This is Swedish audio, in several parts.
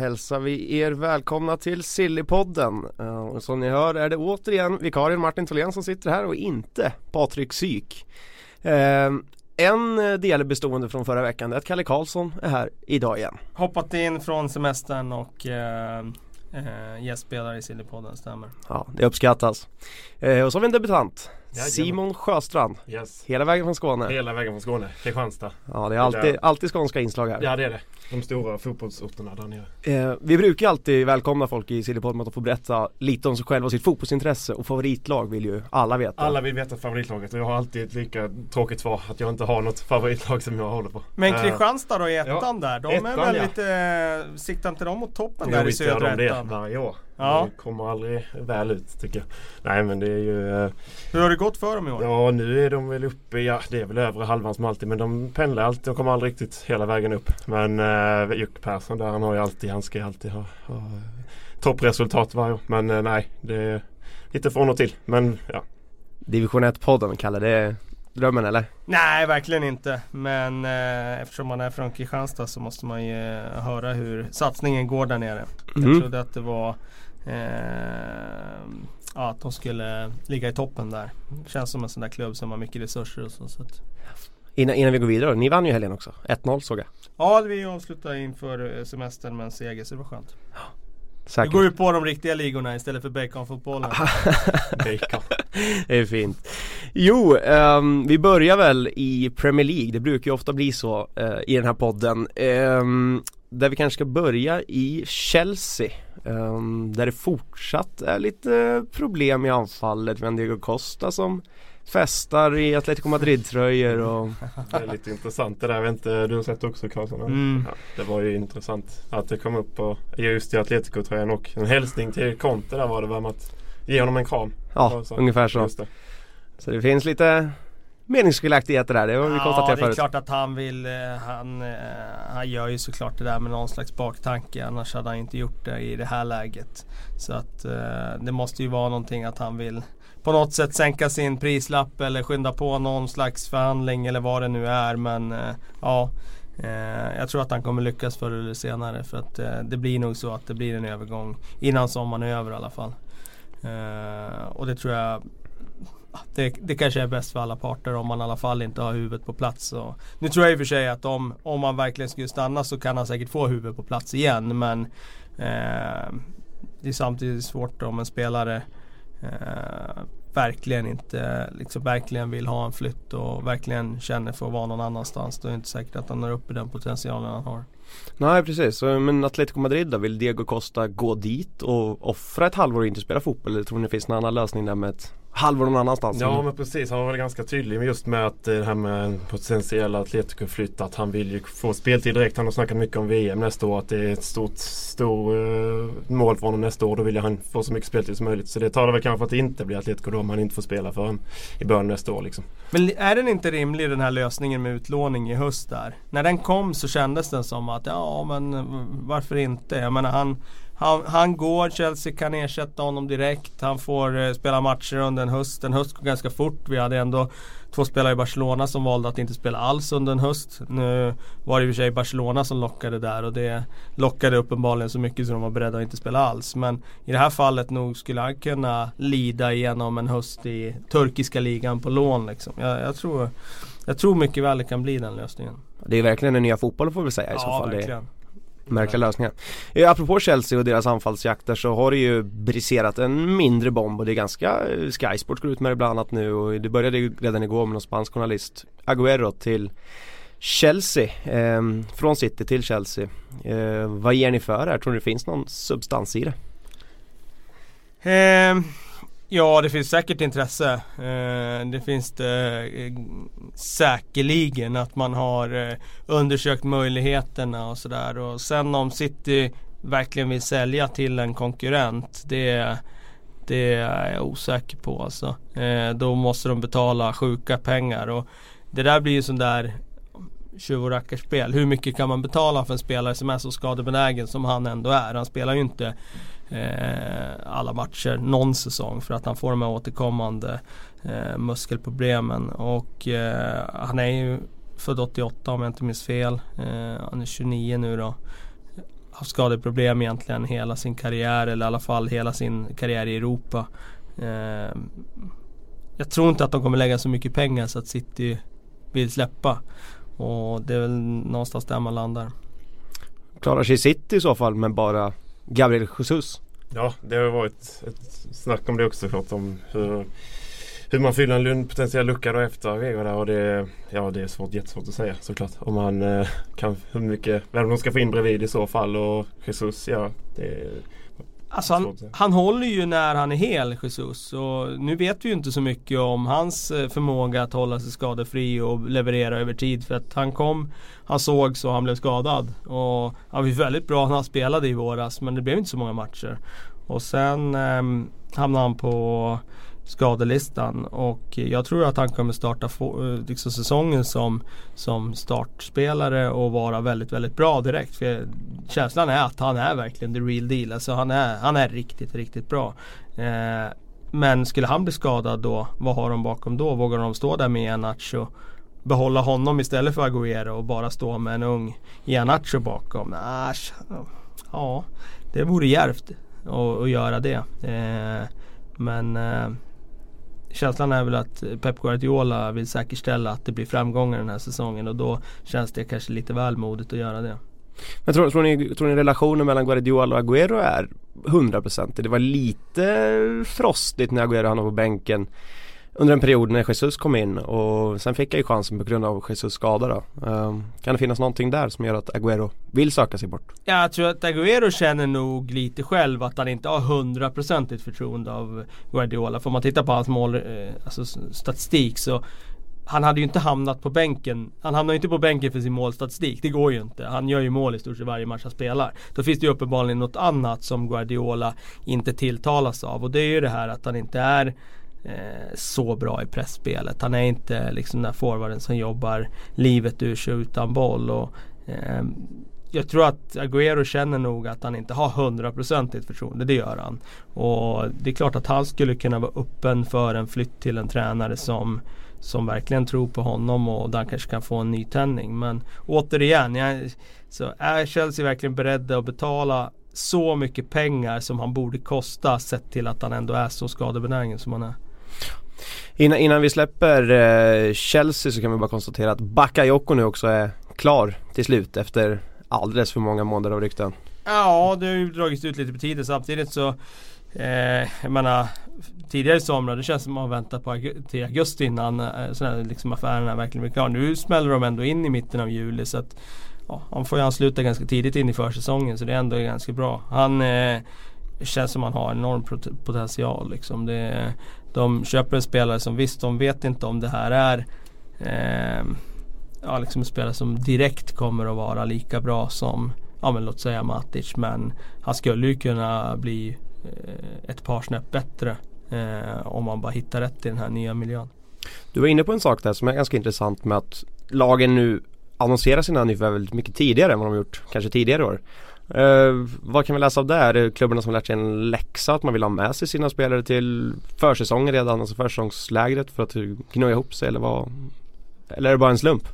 Hälsar vi er välkomna till Sillypodden. Eh, Och som ni hör är det återigen vikarien Martin Tholén som sitter här och inte Patrik Syk. Eh, En del bestående från förra veckan är att Kalle Karlsson är här idag igen. Hoppat in från semestern och eh, gästspelare i Sillypodden, stämmer. Ja, det uppskattas. Och så har vi en debutant. Simon Sjöstrand. Yes. Hela vägen från Skåne. Hela vägen från Skåne, Kristianstad. Ja, det är alltid, alltid skånska inslag här. Ja det är det. De stora fotbollsorterna där nere. Eh, vi brukar alltid välkomna folk i Sillypodden med att få berätta lite om sig själva och sitt fotbollsintresse och favoritlag vill ju alla veta. Alla vill veta favoritlaget och jag har alltid ett lika tråkigt svar att jag inte har något favoritlag som jag håller på. Men Eh, Kristianstad då i ettan ja, där, de ettan, är väl ja. lite, eh, siktar inte de mot toppen Jo där i visst gör södra de det ettan? varje år. Ja. Det kommer aldrig väl ut tycker jag. Nej men det är ju eh, Hur har det gått för dem i år? Ja nu är de väl uppe, ja det är väl övre halvan som alltid men de pendlar alltid och kommer aldrig riktigt hela vägen upp. Men eh, Jocke Persson där han har ju alltid, han ska ju alltid ha, ha toppresultat varje år. Men eh, nej det är lite från och till. Men ja. Division 1-podden kallar det drömmen eller? Nej, verkligen inte. Men eh, eftersom man är från Kristianstad så måste man ju eh, höra hur satsningen går där nere. Mm. Jag trodde att det var eh, ja, att de skulle ligga i toppen där. Känns som en sån där klubb som har mycket resurser och så. så att, Innan, innan vi går vidare, ni vann ju helgen också. 1-0 såg jag. ja, vi avslutade inför eh, semestern med en seger så det var skönt. Vi Säkert. går ju på de riktiga ligorna istället för baconfotbollen. Bacon. det är fint. Jo, ehm, vi börjar väl i Premier League. Det brukar ju ofta bli så eh, i den här podden. Ehm, där vi kanske ska börja i Chelsea. ehm, där det fortsatt är lite problem i anfallet. Vi har Diego Costa som festar i Atletico Madrid-tröjor och Det är lite intressant det där. Jag vet inte, du har sett också Karlsson? Mm. Ja, det var ju intressant att det kom upp på just i Atletico-tröjan och en hälsning till Conte där var det väl att ge honom en kram. ja, Och så- ungefär så. Just det. Så det finns lite meningsskiljaktigheter där. Det har vi Ja, konstaterat det är förut. klart att han vill, eh, han, eh, han gör ju såklart det där med någon slags baktanke. Annars hade han inte gjort det i det här läget. Så att eh, det måste ju vara någonting att han vill på något sätt sänka sin prislapp eller skynda på någon slags förhandling eller vad det nu är. Men ja, jag tror att han kommer lyckas förr eller senare. För att det blir nog så att det blir en övergång innan sommaren är över i alla fall. Och det tror jag det, det kanske är bäst för alla parter om man i alla fall inte har huvudet på plats. Och, nu tror jag i och för sig att om, om man verkligen skulle stanna så kan han säkert få huvudet på plats igen. Men eh, det är samtidigt svårt om en spelare eh, verkligen inte liksom verkligen vill ha en flytt och verkligen känner för att vara någon annanstans. Då är det inte säkert att han når upp i den potentialen han har. Nej precis, men Atletico Madrid då? Vill Diego Costa gå dit och offra ett halvår och inte spela fotboll? Eller tror ni det finns någon annan lösning där med ett halvår någon annanstans? Ja men precis, han var väl ganska tydlig med just med att eh, det här med en potentiell Atletico-flytt att han vill ju få speltid direkt. Han har snackat mycket om VM nästa år. Att det är ett stort stor, eh, mål för honom nästa år. Då vill han få så mycket speltid som möjligt. Så det talar väl kanske för att det inte blir Atletico då om han inte får spela för honom i början nästa år liksom. Men är den inte rimlig den här lösningen med utlåning i höst där? När den kom så kändes den som att ja men eh, varför inte? Jag menar han, han, han går, Chelsea kan ersätta honom direkt. Han får eh, spela matcher under en höst. En höst går ganska fort. Vi hade ändå två spelare i Barcelona som valde att inte spela alls under en höst. Nu var det i och för sig Barcelona som lockade där och det lockade uppenbarligen så mycket så de var beredda att inte spela alls. Men i det här fallet nog skulle han kunna lida igenom en höst i turkiska ligan på lån liksom. Jag, jag, tror, jag tror mycket väl det kan bli den lösningen. Det är verkligen den nya fotbollen får vi säga i så fall. Verkligen märkliga lösningar. Eh, apropå Chelsea och deras anfallsjakter så har det ju briserat en mindre bomb och det är ganska eh, Sky Sports går ut med det bland annat nu och det började ju redan igår med någon spansk journalist Agüero till Chelsea, eh, från City till Chelsea. Eh, vad ger ni för det här? Tror ni det finns någon substans i det? Eh, Ja, det finns säkert intresse. Eh, det finns det eh, säkerligen att man har eh, undersökt möjligheterna och sådär. Och sen om City verkligen vill sälja till en konkurrent. Det, det är jag osäker på alltså. Då måste de betala sjuka pengar. Och det där blir ju sån där tjuv och rackarspel. Hur mycket kan man betala för en spelare som är så skadebenägen som han ändå är? Han spelar ju inte Eh, alla matcher någon säsong för att han får de här återkommande eh, muskelproblemen. Och eh, han är ju född 88 om jag inte minns fel. Eh, han är 29 nu då. Haft skadeproblem egentligen hela sin karriär eller i alla fall hela sin karriär i Europa. Eh, jag tror inte att de kommer lägga så mycket pengar så att City vill släppa. Och det är väl någonstans där man landar. Klarar sig City i så fall med bara Gabriel Jesus? Ja, det har varit ett snack om det också såklart. Om hur, hur man fyller en potentiell lucka då efter Vega där. Och det, ja, det är svårt, jättesvårt att säga såklart. Om man eh, kan, hur mycket, vem de ska få in bredvid i så fall. Och Jesus, ja. Det, Alltså han, han håller ju när han är hel, Jesus. Och nu vet vi ju inte så mycket om hans eh, förmåga att hålla sig skadefri och leverera över tid. För att han kom, han såg så han blev skadad. Och han var väldigt bra när han spelade i våras men det blev inte så många matcher. Och sen eh, hamnade han på skadelistan och jag tror att han kommer starta få, eh, liksom säsongen som, som startspelare och vara väldigt, väldigt bra direkt. För känslan är att han är verkligen the real deal. Alltså han är, han är riktigt, riktigt bra. Eh, men skulle han bli skadad då, vad har de bakom då? Vågar de stå där med Ianacho? Behålla honom istället för Agüero och bara stå med en ung Ianacho bakom? Asch, ja, det vore djärvt att göra det. Eh, men eh, känslan är väl att Pep Guardiola vill säkerställa att det blir framgångar den här säsongen och då känns det kanske lite väl modigt att göra det. Men tror, tror, ni, tror ni relationen mellan Guardiola och Agüero är 100%? Det var lite frostigt när Agüero hamnade på bänken under en period när Jesus kom in och sen fick jag ju chansen på grund av Jesus skada då. Um, kan det finnas någonting där som gör att Agüero vill söka sig bort? Jag tror att Agüero känner nog lite själv att han inte har hundraprocentigt förtroende av Guardiola. Får man titta på hans mål, eh, alltså statistik så han hade ju inte hamnat på bänken. Han hamnar ju inte på bänken för sin målstatistik. Det går ju inte. Han gör ju mål i stort sett varje match han spelar. Då finns det ju uppenbarligen något annat som Guardiola inte tilltalas av. Och det är ju det här att han inte är eh, så bra i pressspelet. Han är inte liksom den forwarden som jobbar livet ur sig utan boll. Och, eh, jag tror att Agüero känner nog att han inte har hundraprocentigt förtroende, det gör han. Och det är klart att han skulle kunna vara öppen för en flytt till en tränare som som verkligen tror på honom och där han kanske kan få en nytändning. Men återigen, jag, så är Chelsea verkligen beredda att betala så mycket pengar som han borde kosta sett till att han ändå är så skadebenägen som han är. Innan, innan vi släpper eh, Chelsea så kan vi bara konstatera att Bakayoko nu också är klar till slut efter alldeles för många månader av rykten. Ja, det har ju dragits ut lite på tiden samtidigt så eh, Jag menar Tidigare i somras, det känns som att man väntar på till augusti innan eh, här liksom affärerna verkligen blir klara. Nu smäller de ändå in i mitten av juli så att ja, Han får ju ansluta ganska tidigt in i försäsongen så det är ändå ganska bra. Han eh, känns som att han har enorm potential liksom. Det, de köper en spelare som visst, de vet inte om det här är eh, ja, liksom en spelare som direkt kommer att vara lika bra som ja, men låt säga Matic. Men han skulle ju kunna bli eh, ett par snäpp bättre eh, om man bara hittar rätt i den här nya miljön. Du var inne på en sak där som är ganska intressant med att lagen nu annonserar sina nyförvärv väldigt mycket tidigare än vad de gjort kanske tidigare år. Eh, vad kan vi läsa av det? Är det klubbarna som lärt sig en läxa att man vill ha med sig sina spelare till försäsongen redan, alltså försäsongslägret för att gnugga ihop sig eller vad? Eller är det bara en slump?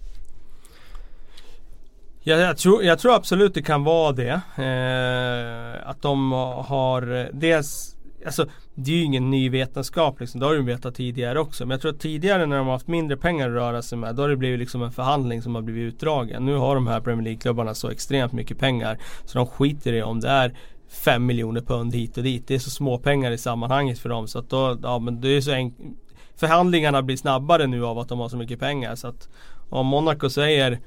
Ja, jag, tror, jag tror absolut det kan vara det. Eh, att de har eh, dels Alltså det är ju ingen ny vetenskap liksom. Det har de vetat tidigare också. Men jag tror att tidigare när de har haft mindre pengar att röra sig med. Då har det blivit liksom en förhandling som har blivit utdragen. Nu har de här Premier League-klubbarna så extremt mycket pengar. Så de skiter i om det är 5 miljoner pund hit och dit. Det är så små pengar i sammanhanget för dem. Så att då, ja men det är så enkelt. Förhandlingarna blir snabbare nu av att de har så mycket pengar. Så att om Monaco säger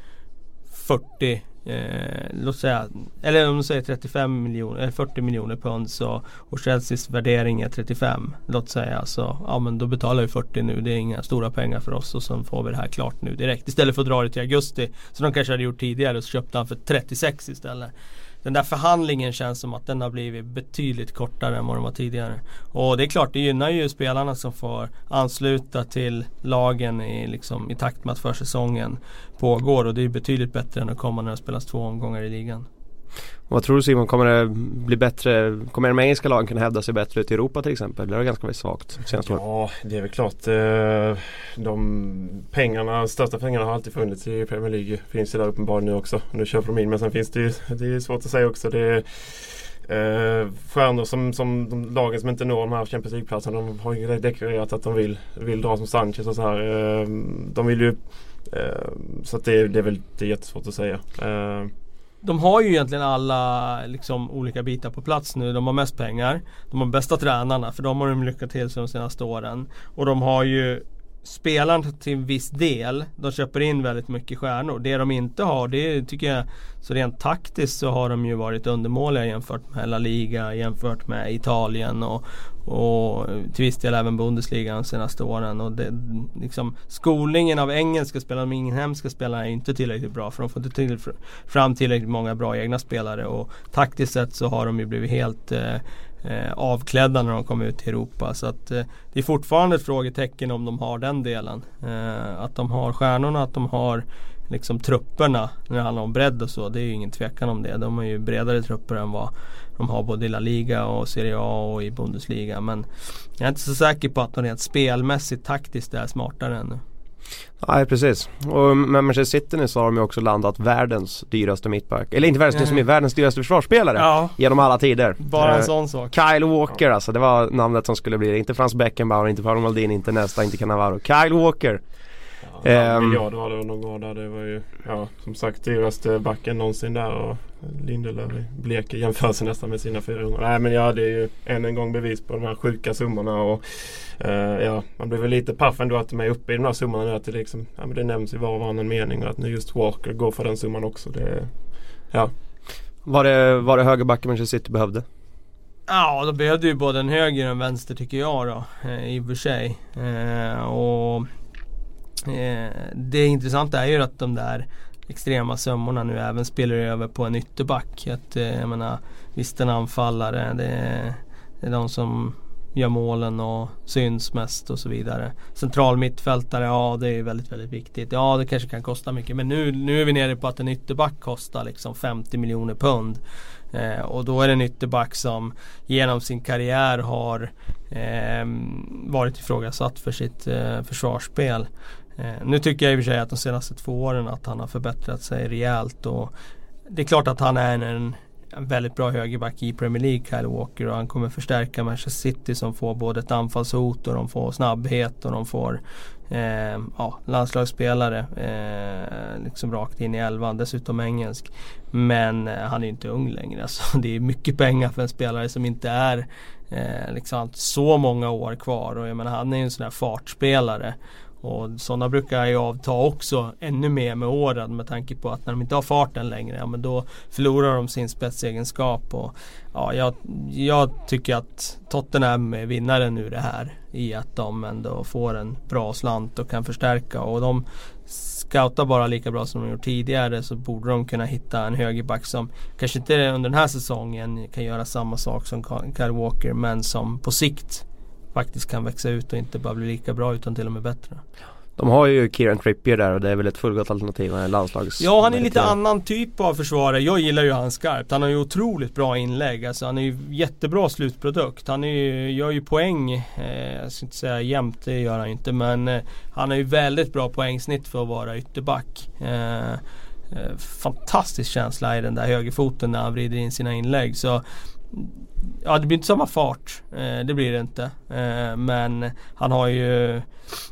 40 eh, låt säga, eller om du säger 35 miljoner, eller 40 miljoner pund så och Chelseas värdering är 35 låt säga så ja men då betalar vi 40 nu. Det är inga stora pengar för oss och så får vi det här klart nu direkt. Istället för att dra det till augusti som de kanske hade gjort tidigare och så köpte han för 36 istället den där förhandlingen känns som att den har blivit betydligt kortare än vad den var tidigare. Och det är klart, det gynnar ju spelarna som får ansluta till lagen i, liksom, i takt med att försäsongen pågår. Och det är betydligt bättre än att komma när det spelas två omgångar i ligan. Vad tror du Simon, kommer det bli bättre? Kommer de engelska lagen kunna hävda sig bättre ute i Europa till exempel? Det har ganska svagt senaste året. Ja, det är väl klart. Eh, de pengarna, största pengarna har alltid funnits i Premier League. Finns ju där uppenbarligen nu också. Nu köper de in men sen finns det ju, det är svårt att säga också. Det är, eh, stjärnor som, som de lagen som inte når de här Champions League-platserna. De har ju deklarerat att de vill, vill dra som Sanchez och så här. Eh, de vill ju eh, så att det, det är väl det är jättesvårt att säga. Eh, de har ju egentligen alla liksom, olika bitar på plats nu. De har mest pengar. De har bästa tränarna för de har de lyckats till sig de senaste åren. Och de har ju spelarna till en viss del. De köper in väldigt mycket stjärnor. Det de inte har det tycker jag så rent taktiskt så har de ju varit undermåliga jämfört med La Liga, jämfört med Italien och, och till viss del även Bundesliga de senaste åren. Och det, liksom, skolningen av engelska spelare, de inhemska spelarna är inte tillräckligt bra för de får inte till, fram tillräckligt många bra egna spelare. Och taktiskt sett så har de ju blivit helt eh, eh, avklädda när de kom ut till Europa. Så att eh, det är fortfarande ett frågetecken om de har den delen. Eh, att de har stjärnorna, att de har liksom trupperna när det handlar om bredd och så. Det är ju ingen tvekan om det. De har ju bredare trupper än vad de har både i La Liga och Serie A och i Bundesliga. Men jag är inte så säker på att de rent spelmässigt taktiskt är smartare ännu. Nej precis. Och med Manchester City nu så har de ju också landat världens dyraste mittback. Eller inte världens, Mm. som är världens dyraste försvarsspelare. Ja, Genom alla tider. bara en Eh, sån sak. Kyle Walker alltså, det var namnet som skulle bli det. Inte Frans Beckenbauer, inte Paolo Maldini, inte nästa, inte Cannavaro. Kyle Walker. Ja, en miljard var det någon gång där. Det var ju ja, som sagt dyraste backen någonsin där. Och Lindelöf blek i jämförelse nästan med sina 400. Nej men ja det är ju än en gång bevis på de här sjuka summorna. Och, eh, ja, man blir väl lite paff ändå att de är uppe i de här summorna nu. Att det, liksom, ja, men det nämns i var och varannan mening. Och att nu just Walker går för den summan också. Det, ja. Var det, var det högerbacken Manchester City behövde? Ja, då behövde ju både en höger och en vänster tycker jag då. Eh, I och för sig. Eh, och eh, Det intressanta är ju att de där extrema summorna nu även spelar över på en ytterback. Att, eh, jag menar, visst en anfallare, det är, det är de som gör målen och syns mest och så vidare. Central mittfältare, ja det är väldigt väldigt viktigt. Ja det kanske kan kosta mycket men nu, nu är vi nere på att en ytterback kostar liksom 50 miljoner pund. Eh, och då är det en ytterback som genom sin karriär har eh, varit ifrågasatt för sitt eh, försvarsspel. Eh, nu tycker jag i och för sig att de senaste två åren att han har förbättrat sig rejält. Och det är klart att han är en, en en väldigt bra högerback i Premier League, Kyle Walker. Och han kommer förstärka Manchester City som får både ett anfallshot och de får snabbhet och de får eh, ja, landslagsspelare eh, liksom rakt in i elvan. Dessutom engelsk. Men eh, han är inte ung längre. Så alltså, det är mycket pengar för en spelare som inte är eh, liksom så många år kvar. Och jag menar han är ju en sån här fartspelare. Och sådana brukar ju avta också ännu mer med åren med tanke på att när de inte har farten längre, ja men då förlorar de sin spetsegenskap. Och, ja, jag, jag tycker att Tottenham är vinnaren ur det här. I att de ändå får en bra slant och kan förstärka. Och de scoutar bara lika bra som de gjort tidigare så borde de kunna hitta en högerback som kanske inte under den här säsongen kan göra samma sak som Kyle Walker men som på sikt faktiskt kan växa ut och inte bara bli lika bra utan till och med bättre. De har ju Kieran Trippier där och det är väl ett fullgott alternativ. Han är landslags... Ja han är lite meriterad. annan typ av försvarare. Jag gillar ju han skarpt. Han har ju otroligt bra inlägg. Alltså han är ju jättebra slutprodukt. Han är ju, gör ju poäng. Eh, jag ska inte säga jämt, det gör han inte. Men eh, han har ju väldigt bra poängsnitt för att vara ytterback. Eh, eh, fantastisk känsla i den där högerfoten när han vrider in sina inlägg. Så Ja det blir inte samma fart. Eh, det blir det inte. Eh, men han har ju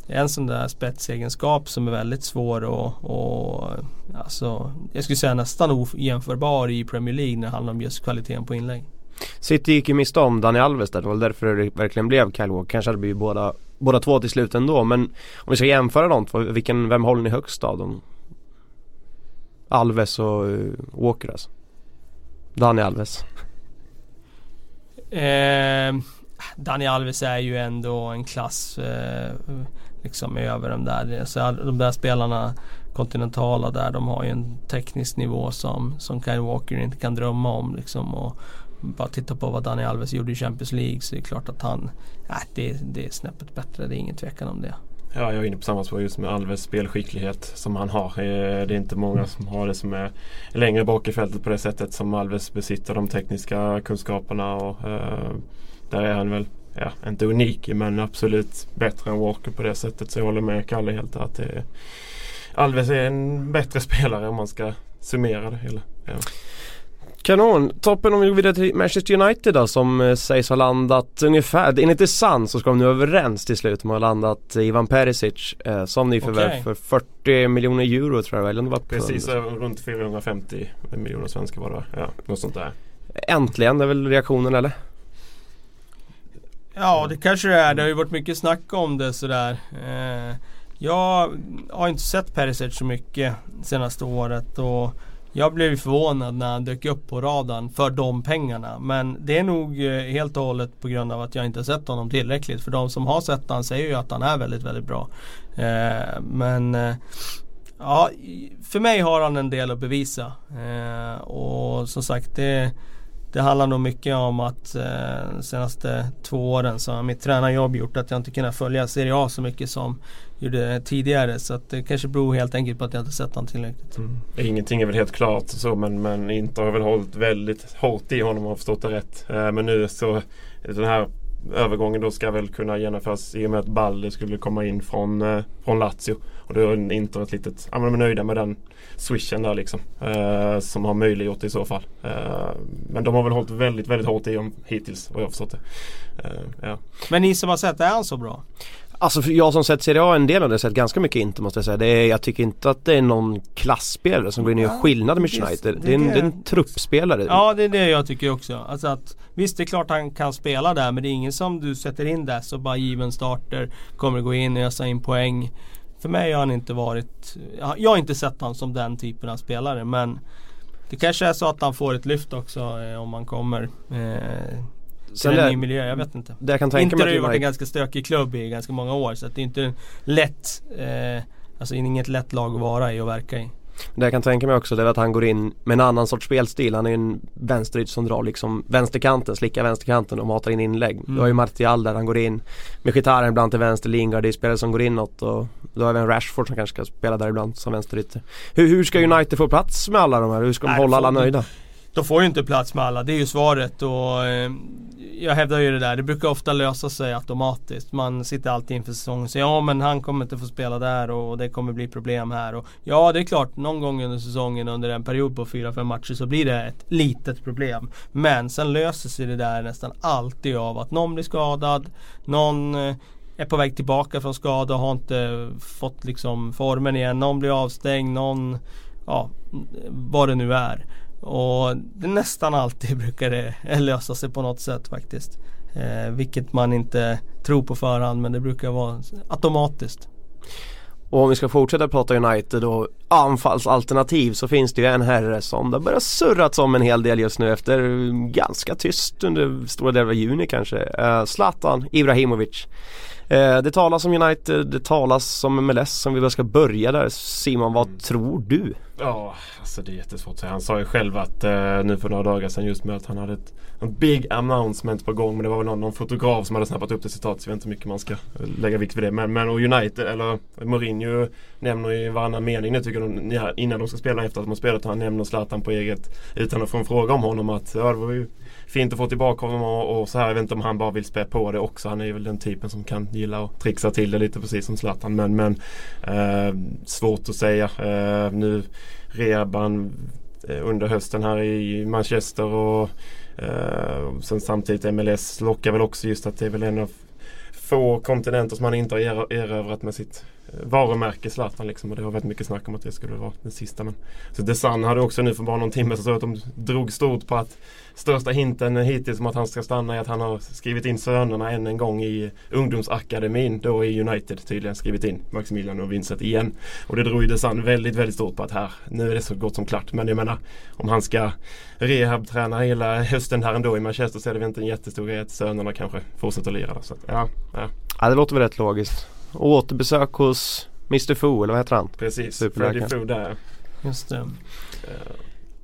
en sån där spetsegenskap som är väldigt svår och, och alltså, jag skulle säga nästan ojämförbar i Premier League när det handlar om just kvaliteten på inlägg. City gick ju miste om Dani Alves där. Det var därför det verkligen blev Kyle Walker. Kanske hade blivit båda, båda två till slut ändå. Men om vi ska jämföra de två, vilken, vem håller ni högst av dem? Alves och eh, Walker alltså. Dani Alves. Eh, Dani Alves är ju ändå en klass eh, liksom över de där. Så de där spelarna kontinentala där de har ju en teknisk nivå som, som Kyle Walker inte kan drömma om liksom. Och bara titta på vad Dani Alves gjorde i Champions League så är det klart att han, äh, det, det är snäppet bättre. Det är ingen tvekan om det. Ja, jag är inne på samma spår just med Alves spelskicklighet som han har. Eh, det är inte många som har det som är längre bak i fältet på det sättet som Alves besitter. De tekniska kunskaperna och eh, där är han väl, ja, inte unik men absolut bättre än Walker på det sättet. Så jag håller med Kalle helt att det är, Alves är en bättre spelare om man ska summera det hela. Ja. Kanon! Toppen om vi går vidare till Manchester United då som eh, sägs ha landat ungefär, enligt The Sun så ska de nu överens till slut De har landat Ivan Perisic eh, som nyförvärv Okej. för 40 miljoner euro tror jag eller om det var. Precis eh, runt 450 miljoner svenskar var det? Ja, något sånt där. Äntligen, det är väl reaktionen eller? Ja det kanske det är. Det har ju varit mycket snack om det sådär. Eh, jag har inte sett Perisic så mycket senaste året och jag blev förvånad när han dök upp på radarn för de pengarna. Men det är nog eh, helt och hållet på grund av att jag inte sett honom tillräckligt. För de som har sett honom säger ju att han är väldigt, väldigt bra. Eh, men eh, ja, för mig har han en del att bevisa. Och som sagt det det handlar nog mycket om att eh, de senaste två åren så har mitt tränarjobb gjort att jag inte kunnat följa Serie A så mycket som gjorde tidigare. Så att det kanske beror helt enkelt på att jag inte sett honom tillräckligt. Mm. Ingenting är väl helt klart så men, men Inter har väl hållit väldigt hårt i honom om jag har förstått det rätt. Eh, men nu så den här övergången då ska väl kunna genomföras i och med att Balder skulle komma in från, eh, från Lazio. Och då är Inter ett litet, ja men de är nöjda med den swishen där liksom. Eh, som har möjliggjort det i så fall. Eh, men de har väl hållit väldigt, väldigt hårt i honom hittills vad jag har förstått det. Eh, ja. Men ni som har sett, är han så bra? Alltså jag som sett Serie A en del av det sett ganska mycket inte måste jag säga. Det är, jag tycker inte att det är någon klassspelare som går in och gör skillnad med United. det- Det är en, det- det är en truppspelare. Ja det är det jag tycker också. Alltså att, visst det är klart han kan spela där men det är ingen som du sätter in där så bara given starter kommer gå in och ösa in poäng. För mig har han inte varit, jag har- inte sett honom som den typen av spelare men det kanske är så att han får ett lyft också eh, om han kommer eh, till Sen en det- ny miljö, jag vet inte. Det jag kan tänka Inte mig har ju varit en ganska stökig klubb i ganska många år så det är inte lätt eh, Alltså inget lätt lag att vara i och verka i. det jag kan tänka mig också det är att han går in med en annan sorts spelstil. Han är en vänsteryt som drar liksom vänsterkanten, slickar vänsterkanten och matar in inlägg. Mm. Du har ju Martial där han går in med Gitarren ibland till vänster, Lingard det är spelare som går inåt och du har även Rashford som kanske ska spela där ibland som vänsterytter. Hur, hur ska United få plats med alla de här? Hur ska de Nej, hålla alla nöjda? De får ju inte plats med alla, det är ju svaret och eh, Jag hävdar ju det där, det brukar ofta lösa sig automatiskt. Man sitter alltid inför säsongen och säger ja men han kommer inte få spela där och det kommer bli problem här. Och, ja det är klart, någon gång under säsongen under en period på 4-5 matcher så blir det ett litet problem. Men sen löser sig det där nästan alltid av att någon blir skadad, någon eh, är på väg tillbaka från skada och har inte fått liksom formen igen. Någon blir avstängd, någon, ja vad det nu är. Och det nästan alltid brukar det lösa sig på något sätt faktiskt. Eh, vilket man inte tror på förhand men det brukar vara automatiskt. Och om vi ska fortsätta prata United och anfallsalternativ så finns det ju en herre som det har börjat surrats om en hel del just nu efter ganska tyst under stora delar av juni kanske. Eh, Zlatan Ibrahimovic. Eh, det talas om United, det talas om MLS som vi väl ska börja där. Simon, vad tror du? Ja, alltså det är jättesvårt att säga. Han sa ju själv att eh, nu för några dagar sedan just med att han hade ett en big announcement på gång. Men det var väl någon, någon fotograf som hade snappat upp det citatet. Så jag vet inte hur mycket man ska eh, lägga vikt vid det. Men, men och United, eller Mourinho nämner i varannan mening nu tycker de, innan de ska spela efter att de har spelat. Han nämner Zlatan på eget utan att få en fråga om honom. Att ja, det var ju fint att få tillbaka honom och, och så här. Jag vet inte om han bara vill spä på det också. Han är ju väl den typen som kan gilla att trixa till det lite precis som Zlatan. Men, men eh, svårt att säga. Eh, nu rehaban eh, under hösten här i Manchester och eh, sen samtidigt MLS lockar väl också just att det är väl en av få kontinenter som han inte har erövrat med sitt Eh, varumärke Zlatan liksom. Och det har varit mycket snack om att det skulle vara den sista. Men, så The Sun hade också nu för bara någon timme så att de drog stort på att största hinten hittills om att han ska stanna är att han har skrivit in sönerna än en gång i ungdomsakademin då i United tydligen skrivit in Maximilian och Vincent igen. Och det drog ju The Sun väldigt, väldigt stort på att här, nu är det så gott som klart. Men jag menar om han ska rehabträna hela hösten här ändå i Manchester så är det väl inte en jättestor grej att sönerna kanske fortsätter lira. Så att, ja, ja, Ja det låter väl rätt logiskt. Och återbesök hos Mr Foo eller vad heter han? precis. Freddie Foo där. Just det. Eh,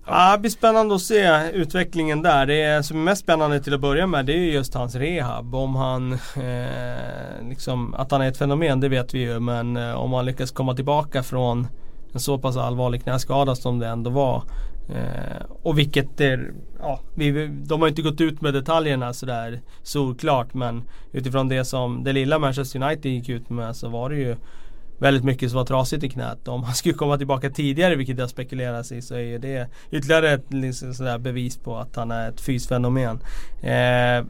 Ja, det blir spännande att se utvecklingen där. Det som är mest spännande till att börja med det är ju just hans rehab. Om han, eh, liksom, att han är ett fenomen det vet vi ju men eh, om han lyckas komma tillbaka från en så pass allvarlig knäskada som det ändå var. Eh, och vilket är, ja, vi, de har inte gått ut med detaljerna sådär solklart men utifrån det som det lilla Manchester United gick ut med så var det ju väldigt mycket som var trasigt i knät. Om han skulle komma tillbaka tidigare, vilket det spekulerar i, så är ju det ytterligare ett liksom, sådär bevis på att han är ett fysfenomen. Eh,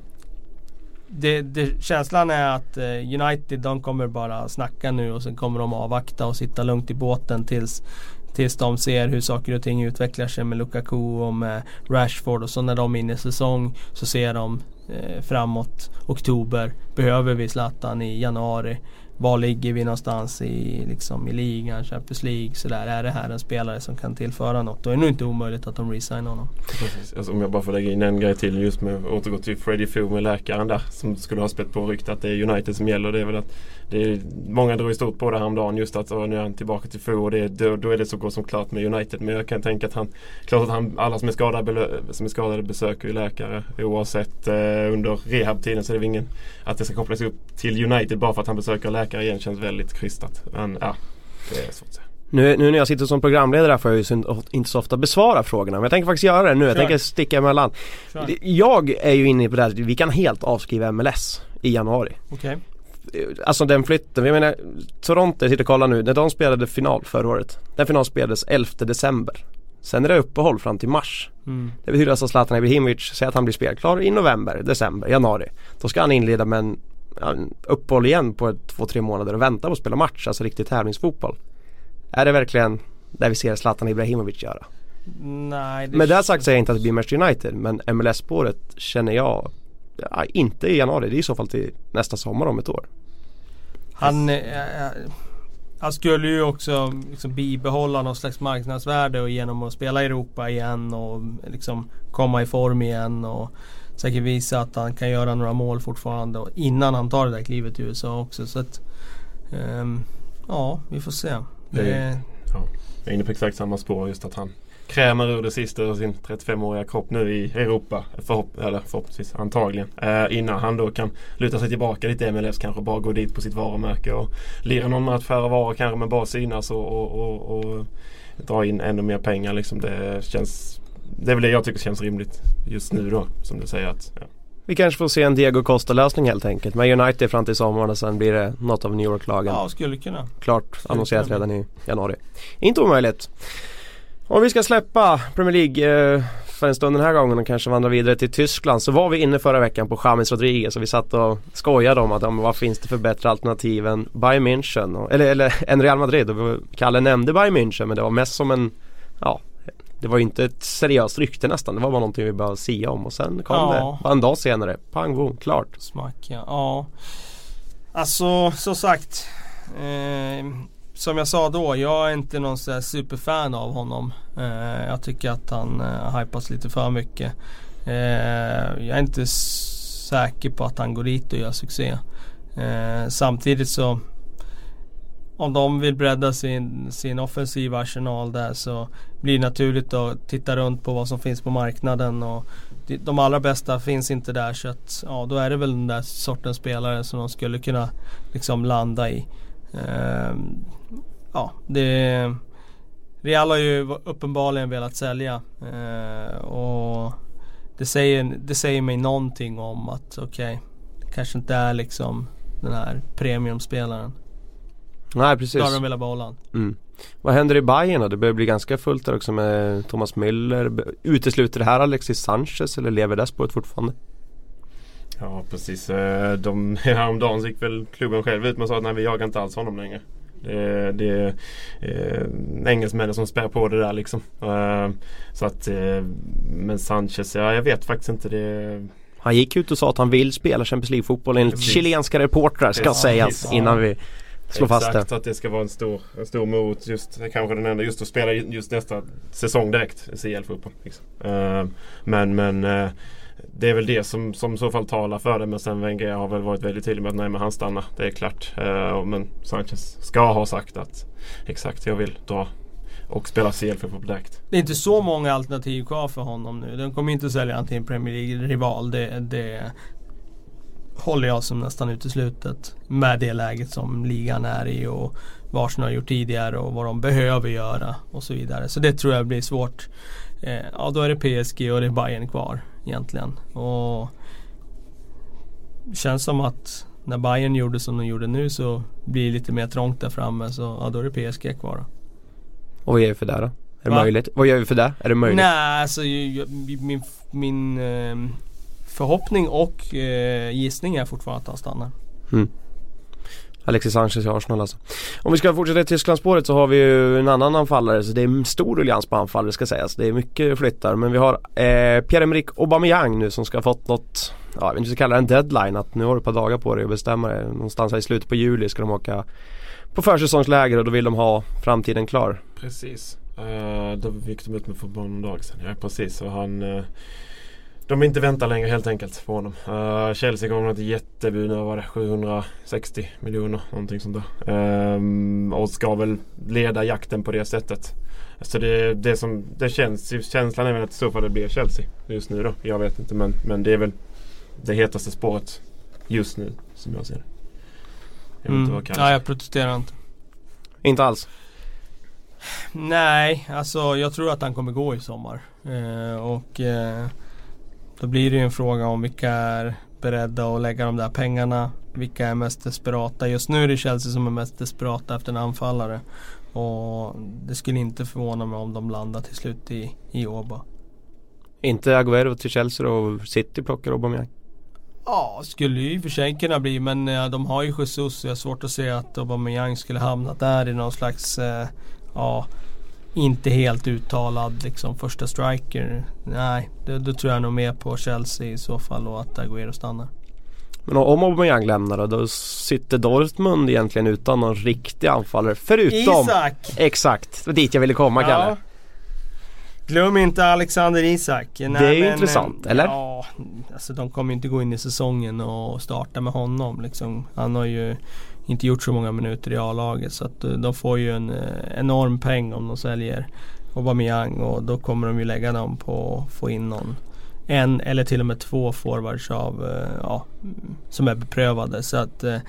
det, det, känslan är att eh, United de kommer bara snacka nu och sen kommer de avvakta och sitta lugnt i båten tills Tills de ser hur saker och ting utvecklar sig med Lukaku och med Rashford och så när de är inne i säsong så ser de eh, framåt oktober. Behöver vi Zlatan i januari? Var ligger vi någonstans i, liksom, i ligan, Champions League sådär. Är det här en spelare som kan tillföra något? Då är det nog inte omöjligt att de resignar honom. Precis. Alltså, om jag bara får lägga in en grej till just med att återgå till Freddie Foo med läkaren där som skulle ha spett på ryktet att det är United som gäller. Det är väl att det är, många drog ju stort på det häromdagen just att nu är han tillbaka till Foo och det, då, då är det så gott som klart med United. Men jag kan tänka att han, klart att han, alla som är skadade, som är skadade besöker ju läkare oavsett eh, under rehabtiden så är det väl ingen att det ska kopplas upp till United bara för att han besöker läkare igen känns väldigt krystat. Men ja, det är svårt att säga. Nu, nu när jag sitter som programledare får jag ju inte så ofta besvara frågorna men jag tänker faktiskt göra det nu. Jag Kör. tänker sticka emellan. Kör. Jag är ju inne på det här att vi kan helt avskriva MLS i januari. Okej. Alltså den flytten, jag menar Toronto, jag sitter och kollar nu, när de spelade final förra året. Den final spelades 11 december. Sen är det uppehåll fram till mars. Mm. Det betyder alltså att Zlatan Ibrahimovic säger att han blir spelklar i november, december, januari. Då ska han inleda med en, en uppehåll igen på ett, två, tre månader och vänta på att spela match, alltså riktig tävlingsfotboll. Är det verkligen det vi ser Zlatan Ibrahimovic göra? Nej, det Med det sagt säger jag inte att det blir Manchester United men MLS-spåret känner jag ja, inte i januari, det är i så fall till nästa sommar om ett år. Han, eh, han skulle ju också liksom bibehålla någon slags marknadsvärde och genom att spela i Europa igen och liksom komma i form igen och säkert visa att han kan göra några mål fortfarande och innan han tar det där klivet i USA också. Så att, ehm, ja, vi får se. Det- Det, Jag är inne på exakt samma spår just att han krämer ur det sista ur sin 35-åriga kropp nu i Europa. Förhopp eller förhoppningsvis antagligen. Eh, innan han då kan luta sig tillbaka lite i MLS kanske bara gå dit på sitt varumärke och lira någon match färre varor kanske men bara synas och, och, och, och dra in ännu mer pengar liksom. Det känns det är väl det jag tycker känns rimligt just nu då. Som du säger att ja. Vi kanske får se en Diego Costa-lösning helt enkelt. Med United fram till sommaren och sen blir det något av New York-lagen. ja, skulle kunna. Klart annonserat redan i januari. Inte omöjligt. Om vi ska släppa Premier League eh, för en stund den här gången och kanske vandra vidare till Tyskland så var vi inne förra veckan på James Rodriguez och vi satt och skojade om att men vad finns det för bättre alternativ än Bayern München och, eller, eller än Real Madrid och Kalle nämnde Bayern München men det var mest som en ja det var ju inte ett seriöst rykte nästan. Det var bara någonting vi bara sia om och sen kom Ja. det. Bara en dag senare. Pang boom, klart. Smack ja. ja. Alltså som sagt. Eh, som jag sa då, jag är inte någon sån här superfan av honom. Eh, jag tycker att han eh, hypas lite för mycket. Eh, jag är inte säker på att han går dit och gör succé. Eh, samtidigt så om de vill bredda sin, sin offensiva arsenal där så blir det naturligt att titta runt på vad som finns på marknaden och de- de allra bästa finns inte där så att ja, då är det väl den där sortens spelare som de skulle kunna liksom landa i. Ehm, ja, det Real har ju uppenbarligen velat sälja eh, och det säger, det säger mig någonting om att okej, det kanske inte är liksom den här premiumspelaren. Nej Då precis. har de velat behålla han. Mm. Vad händer i Bayern då? Det börjar bli ganska fullt där också med Thomas Müller. Utesluter det här Alexis Sanchez eller lever det spåret fortfarande? Ja precis. Eh, De, häromdagen gick väl klubben själv ut med och sa att nej vi jagar inte alls honom längre. Det är, det är eh, engelsmännen som spär på det där liksom. Eh, så att, eh, men Sanchez, ja jag vet faktiskt inte det. Han gick ut och sa att han vill spela Champions League-fotboll enligt Precis. chilenska reportrar ska Precis. sägas innan vi slår fast Exakt, det. att det ska vara en stor, en stor mot just, kanske den enda, just att spela just nästa säsong direkt. CL-fotboll. Liksom. Eh, men men eh, det är väl det som, som i så fall talar för det. Men sen Wenger har väl varit väldigt tydlig med att nej men han stannar. Det är klart. Eh, men Sanchez ska ha sagt att exakt jag vill dra och spela CL-fotboll direkt. Det är inte så många alternativ kvar för honom nu. De kommer inte sälja han till en Premier League-rival. Det, det håller jag som nästan uteslutet. Med det läget som ligan är i och vad Arsenal har gjort tidigare och vad de behöver göra och så vidare. Så det tror jag blir svårt. Eh, ja, då är det PSG och det är Bayern kvar egentligen. Och det känns som att när Bayern gjorde som de gjorde nu så blir det lite mer trångt där framme. Så ja, då är det PSG kvar då. Och vad gör vi för det då? Är det Va? möjligt? Vad gör vi för det? Är det möjligt? Nej, alltså ju- min, min eh, förhoppning och eh, gissning är fortfarande att han stannar. Alexis Sanchez i Arsenal alltså. Om vi ska fortsätta i Tysklandsspåret så har vi ju en annan anfallare så det är stor ruljans på anfallare ska sägas. Det är mycket flyttar men vi har eh, Pierre-Emerick Aubameyang nu som ska ha fått något, ja jag vet inte om vi ska kalla det en deadline att nu har du ett par dagar på dig att bestämma dig. Någonstans här i slutet på juli ska de åka på försäsongsläger och då vill de ha framtiden klar. Precis. Uh, då gick de ut med för bara någon dag sedan. Ja precis. Och han, uh de inte vänta längre helt enkelt på honom. Uh, Chelsea gav honom ett jättebud. Nu var det 760 miljoner. Någonting sånt där. Ehm, och ska väl leda jakten på det sättet. Så det, det som det känns, känslan är väl att i så fall det blir Chelsea just nu då. Jag vet inte men, men det är väl det hetaste spåret just nu som jag ser det. Jag vet inte Mm. vad kallas. Ja, jag protesterar inte. Inte alls. Nej, alltså jag tror att han kommer gå i sommar. Eh, och eh, då blir det ju en fråga om vilka är beredda att lägga de där pengarna. Vilka är mest desperata? Just nu är det Chelsea som är mest desperata efter en anfallare. Och det skulle inte förvåna mig om de landar till slut i, i Åba. Inte Aguero till Chelsea och City plockar Aubameyang. Ja, skulle ju i och för sig kunna bli men eh, de har ju Jesus så jag har svårt att se att Aubameyang skulle hamna där i någon slags eh, Ja Inte helt uttalad liksom första striker. Nej, då, då tror jag nog mer på Chelsea i så fall och att Agüero stannar. Men om Aubameyang lämnar då, då sitter Dortmund egentligen utan någon riktig anfallare förutom Isak! Exakt, det var dit jag ville komma Kalle. Glöm inte Alexander Isak. Nej, Det är ju men, intressant, eh, eller? Ja, alltså de kommer ju inte gå in i säsongen och starta med honom liksom. Han har ju inte gjort så många minuter i A-laget så att eh, de får ju en eh, enorm peng om de säljer Aubameyang och då kommer de ju lägga dem på att få in någon en eller till och med två forwards av, eh, ja, som är beprövade så att eh,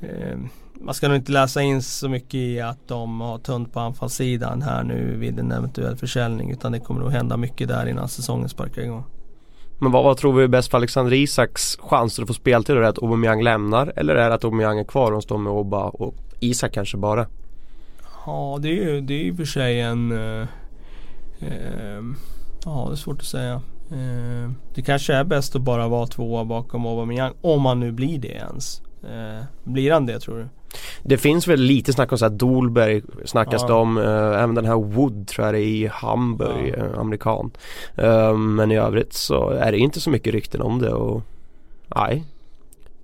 eh, man ska nog inte läsa in så mycket i att de har tunt på anfallssidan här nu vid en eventuell försäljning utan det kommer nog hända mycket där innan säsongen sparkar igång. Men vad, vad tror vi är bäst för Alexander Isaks chanser att få speltid? Är det att Aubameyang lämnar eller är det att Aubameyang är kvar och står med Oba och Isak kanske bara? Ja det är ju det är för sig en eh, eh, Ja det är svårt att säga. Eh, det kanske är bäst att bara vara tvåa bakom Aubameyang om han nu blir det ens. Eh, blir han det tror du? Det finns väl lite snack om så här Dolberg snackas Ja. det om. eh, även den här Wood tror jag det är i Hamburg, Ja. eh, amerikan. Eh, men i övrigt så är det inte så mycket rykten om det och nej.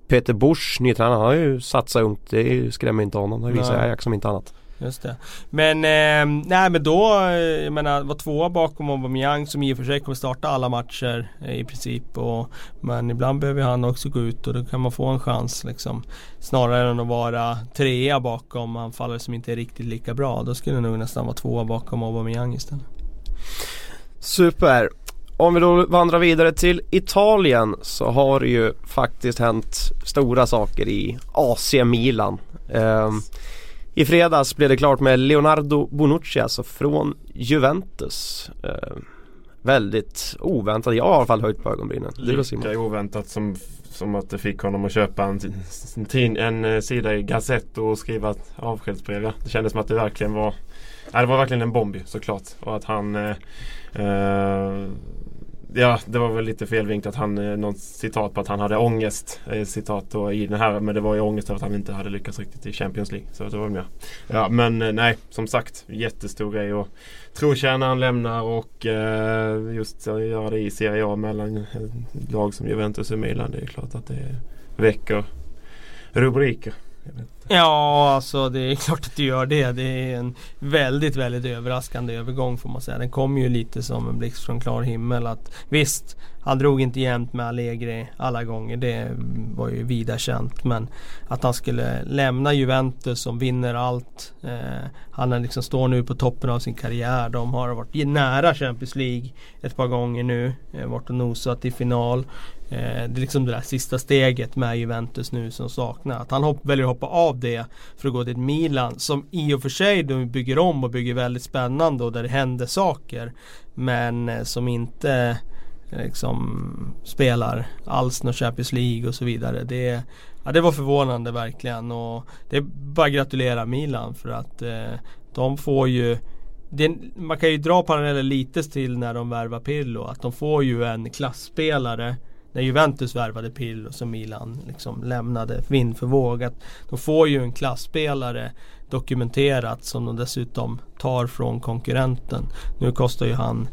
Peter Busch, nytränaren, han har ju satsat ungt. Det skrämmer inte honom. Det visar. Ajax som inte annat. Just det. Men, eh, nej men då, eh, jag menar, var tvåa bakom Aubameyang som i och för sig kommer starta alla matcher eh, i princip. Och, men ibland behöver han också gå ut och då kan man få en chans liksom. Snarare än att vara trea bakom anfallare som inte är riktigt lika bra. Då skulle jag nog nästan vara tvåa bakom Aubameyang istället. Super. Om vi då vandrar vidare till Italien så har det ju faktiskt hänt stora saker i AC Milan. Ehm, i fredags blev det klart med Leonardo Bonucci alltså från Juventus. Ehm, väldigt oväntat. Jag har i alla fall höjt på ögonbrynen. Du då Simon? Lika oväntat som, som att det fick honom att köpa en, en, en eh, sida i Gazzetto och skriva ett avskedsbrev. Ja. Det kändes som att det verkligen var Ja, det var verkligen en bomb såklart. Och att han eh, eh, Ja, det var väl lite felvinklat. Han, eh, någon citat på att han hade ångest. Eh, citat då i den här. Men det var ju ångest över att han inte hade lyckats riktigt i Champions League. Så det var med. Ja, men eh, nej, som sagt. Jättestor grej. Och trotjänaren lämnar och eh, just att göra det i Serie A mellan eh, lag som Juventus och Milan. Det är klart att det väcker rubriker. Ja, alltså det är klart att det gör det. Det är en väldigt, väldigt överraskande övergång får man säga. Den kom ju lite som en blixt från klar himmel. Att, visst, han drog inte jämnt med Allegri alla gånger. Det var ju vida känt. Men att han skulle lämna Juventus som vinner allt. Eh, han liksom står nu på toppen av sin karriär. De har varit nära Champions League ett par gånger nu. Eh, varit och nosat i final. Eh, det är liksom det där sista steget med Juventus nu som saknas. Att han hopp, väljer att hoppa av det för att gå till Milan som i och för sig de bygger om och bygger väldigt spännande och där det händer saker. Men eh, som inte eh, liksom spelar alls någon Champions League och så vidare. Det, ja, det var förvånande verkligen och det är bara att gratulera Milan för att eh, de får ju det, man kan ju dra paralleller lite till när de värvar Pirlo. Att de får ju en klassspelare när Juventus värvade Pirlo som Milan liksom lämnade vind för våg. Att de får ju en klassspelare dokumenterat som de dessutom tar från konkurrenten. Nu kostar ju han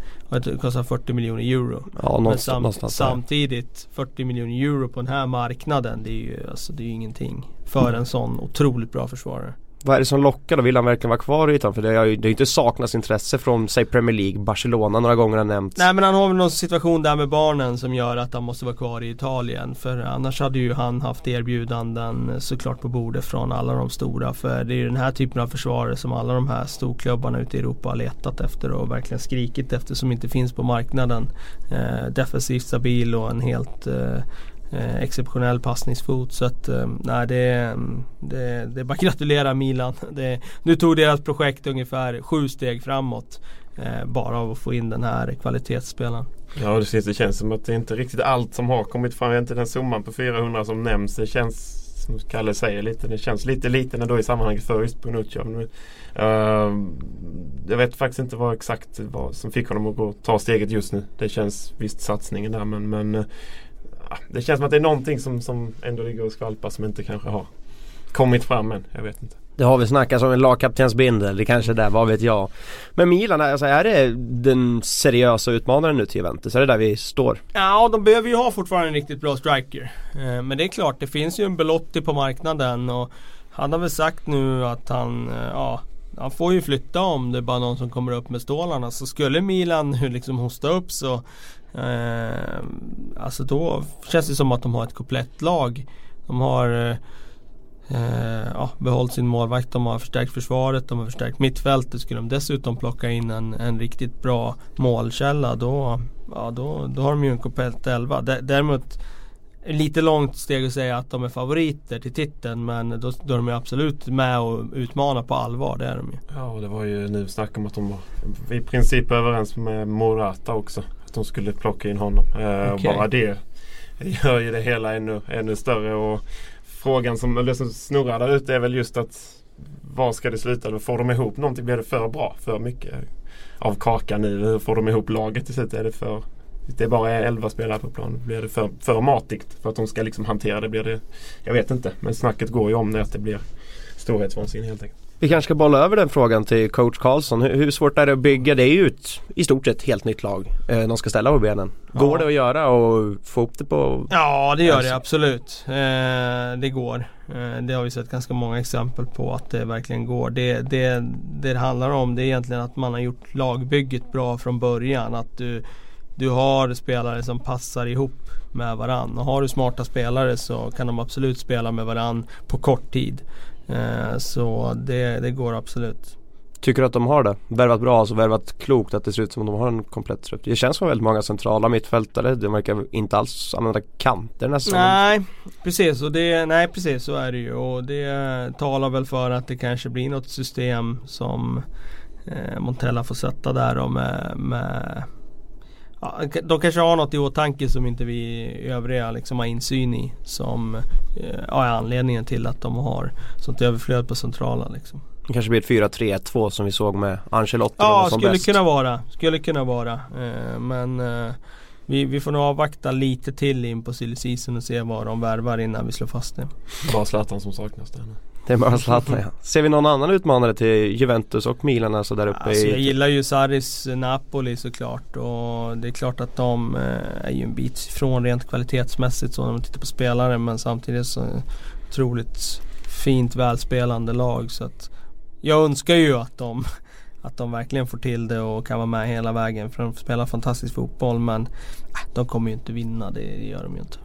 kostar 40 miljoner euro. Ja, Men någonstans, sam, någonstans samtidigt 40 miljoner euro på den här marknaden det är ju alltså, det är ju ingenting för en sån otroligt bra försvarare. Vad är det som lockar då? Vill han verkligen vara kvar i Italien? För det har ju det har inte saknats intresse från, säg Premier League, Barcelona några gånger har nämnts. Nej men han har väl någon situation där med barnen som gör att han måste vara kvar i Italien. För annars hade ju han haft erbjudanden såklart på bordet från alla de stora. För det är ju den här typen av försvarare som alla de här storklubbarna ute i Europa har letat efter och verkligen skrikit efter som inte finns på marknaden. Eh, defensivt stabil och en helt eh, eh, exceptionell passningsfot. Så att eh, nej det, det, det är bara att gratulera Milan. Det, nu tog deras projekt ungefär sju steg framåt. Eh, bara av att få in den här kvalitetsspelaren. Ja det, känns, det känns som att det inte är riktigt allt som har kommit fram. Inte den summan på 400 som nämns. Det känns som Kalle säger lite. Det känns lite liten ändå i sammanhanget för just Bonucci. Men, ehm, jag vet faktiskt inte vad exakt vad som fick honom att gå, ta steget just nu. Det känns visst satsningen där men, men eh, det känns som att det är någonting som, som ändå ligger och skvalpar som inte kanske har kommit fram än. Jag vet inte. Det har vi snackat om en lagkaptensbindel, det kanske är där, vad vet jag. Men Milan, alltså är det den seriösa utmanaren nu till Juventus? Är det där vi står? Ja, de behöver ju ha fortfarande en riktigt bra striker. Eh, men det är klart, det finns ju en Belotti på marknaden och han har väl sagt nu att han, eh, ja, han får ju flytta om det är bara någon som kommer upp med stålarna. Så skulle Milan nu liksom hosta upp så Eh, alltså då känns det som att de har ett komplett lag. De har eh, eh, ja, behållit sin målvakt, de har förstärkt försvaret, de har förstärkt mittfältet. Skulle de dessutom plocka in en, en riktigt bra målkälla då, ja, då, då har de ju en komplett elva. Däremot Lite långt steg att säga att de är favoriter till titeln men då, då är de ju absolut med och utmanar på allvar, det är de ju. Ja och det var ju nu snack om att de var i princip överens med Morata också. Att de skulle plocka in honom. Eh, och bara det gör ju det hela ännu, ännu större. Och frågan som, eller som snurrar där ute är väl just att var ska det sluta? Får de ihop någonting? Blir det för bra? För mycket av kakan nu? Hur får de ihop laget till slut? Är det för det är bara 11 spelare på plan. Blir det för, för matigt för att de ska liksom hantera det? Blir det jag vet inte. Men snacket går ju om det att det blir storhetsvansinne helt enkelt. Vi kanske ska bolla över den frågan till coach Karlsson. Hur, hur svårt är det att bygga? Det är ju ett i stort sett helt nytt lag eh, de ska ställa på benen. Går Ja. det att göra och få upp det på Ja det gör Alltså. det absolut. Eh, det går. Eh, det har vi sett ganska många exempel på att det verkligen går. Det, det, det det handlar om det är egentligen att man har gjort lagbygget bra från början. Att du, du har spelare som passar ihop med varann. Och har du smarta spelare så kan de absolut spela med varann på kort tid. Eh, så det, det går absolut. Tycker du att de har det? Värvat bra, alltså värvat klokt att det ser ut som att de har en komplett trupp. Det känns som väldigt många centrala mittfältare. De verkar inte alls använda kanter nästan. Nej precis, och det, nej precis så är det ju och det talar väl för att det kanske blir något system som eh, Montella får sätta där och med, med ja, De kanske har något i åtanke som inte vi övriga liksom har insyn i som eh, ja, är anledningen till att de har sånt överflöd på centrala liksom. Det kanske blir ett 4-3-1-2 som vi såg med Ancelotti Ja, som skulle bäst. kunna vara. Skulle kunna vara. Eh, men eh, vi, vi får nog avvakta lite till in på silly och se vad de värvar innan vi slår fast det. Bara Zlatan som saknas där nu. Det är bara Zlatan ja. Ser vi någon annan utmanare till Juventus och Milan alltså där uppe Alltså jag i... gillar ju Saris Napoli såklart och det är klart att de eh, är ju en bit ifrån rent kvalitetsmässigt så när man tittar på spelare men samtidigt så otroligt fint välspelande lag så att jag önskar ju att de att de verkligen får till det och kan vara med hela vägen för de spelar fantastisk fotboll men äh, de kommer ju inte vinna, det gör de ju inte.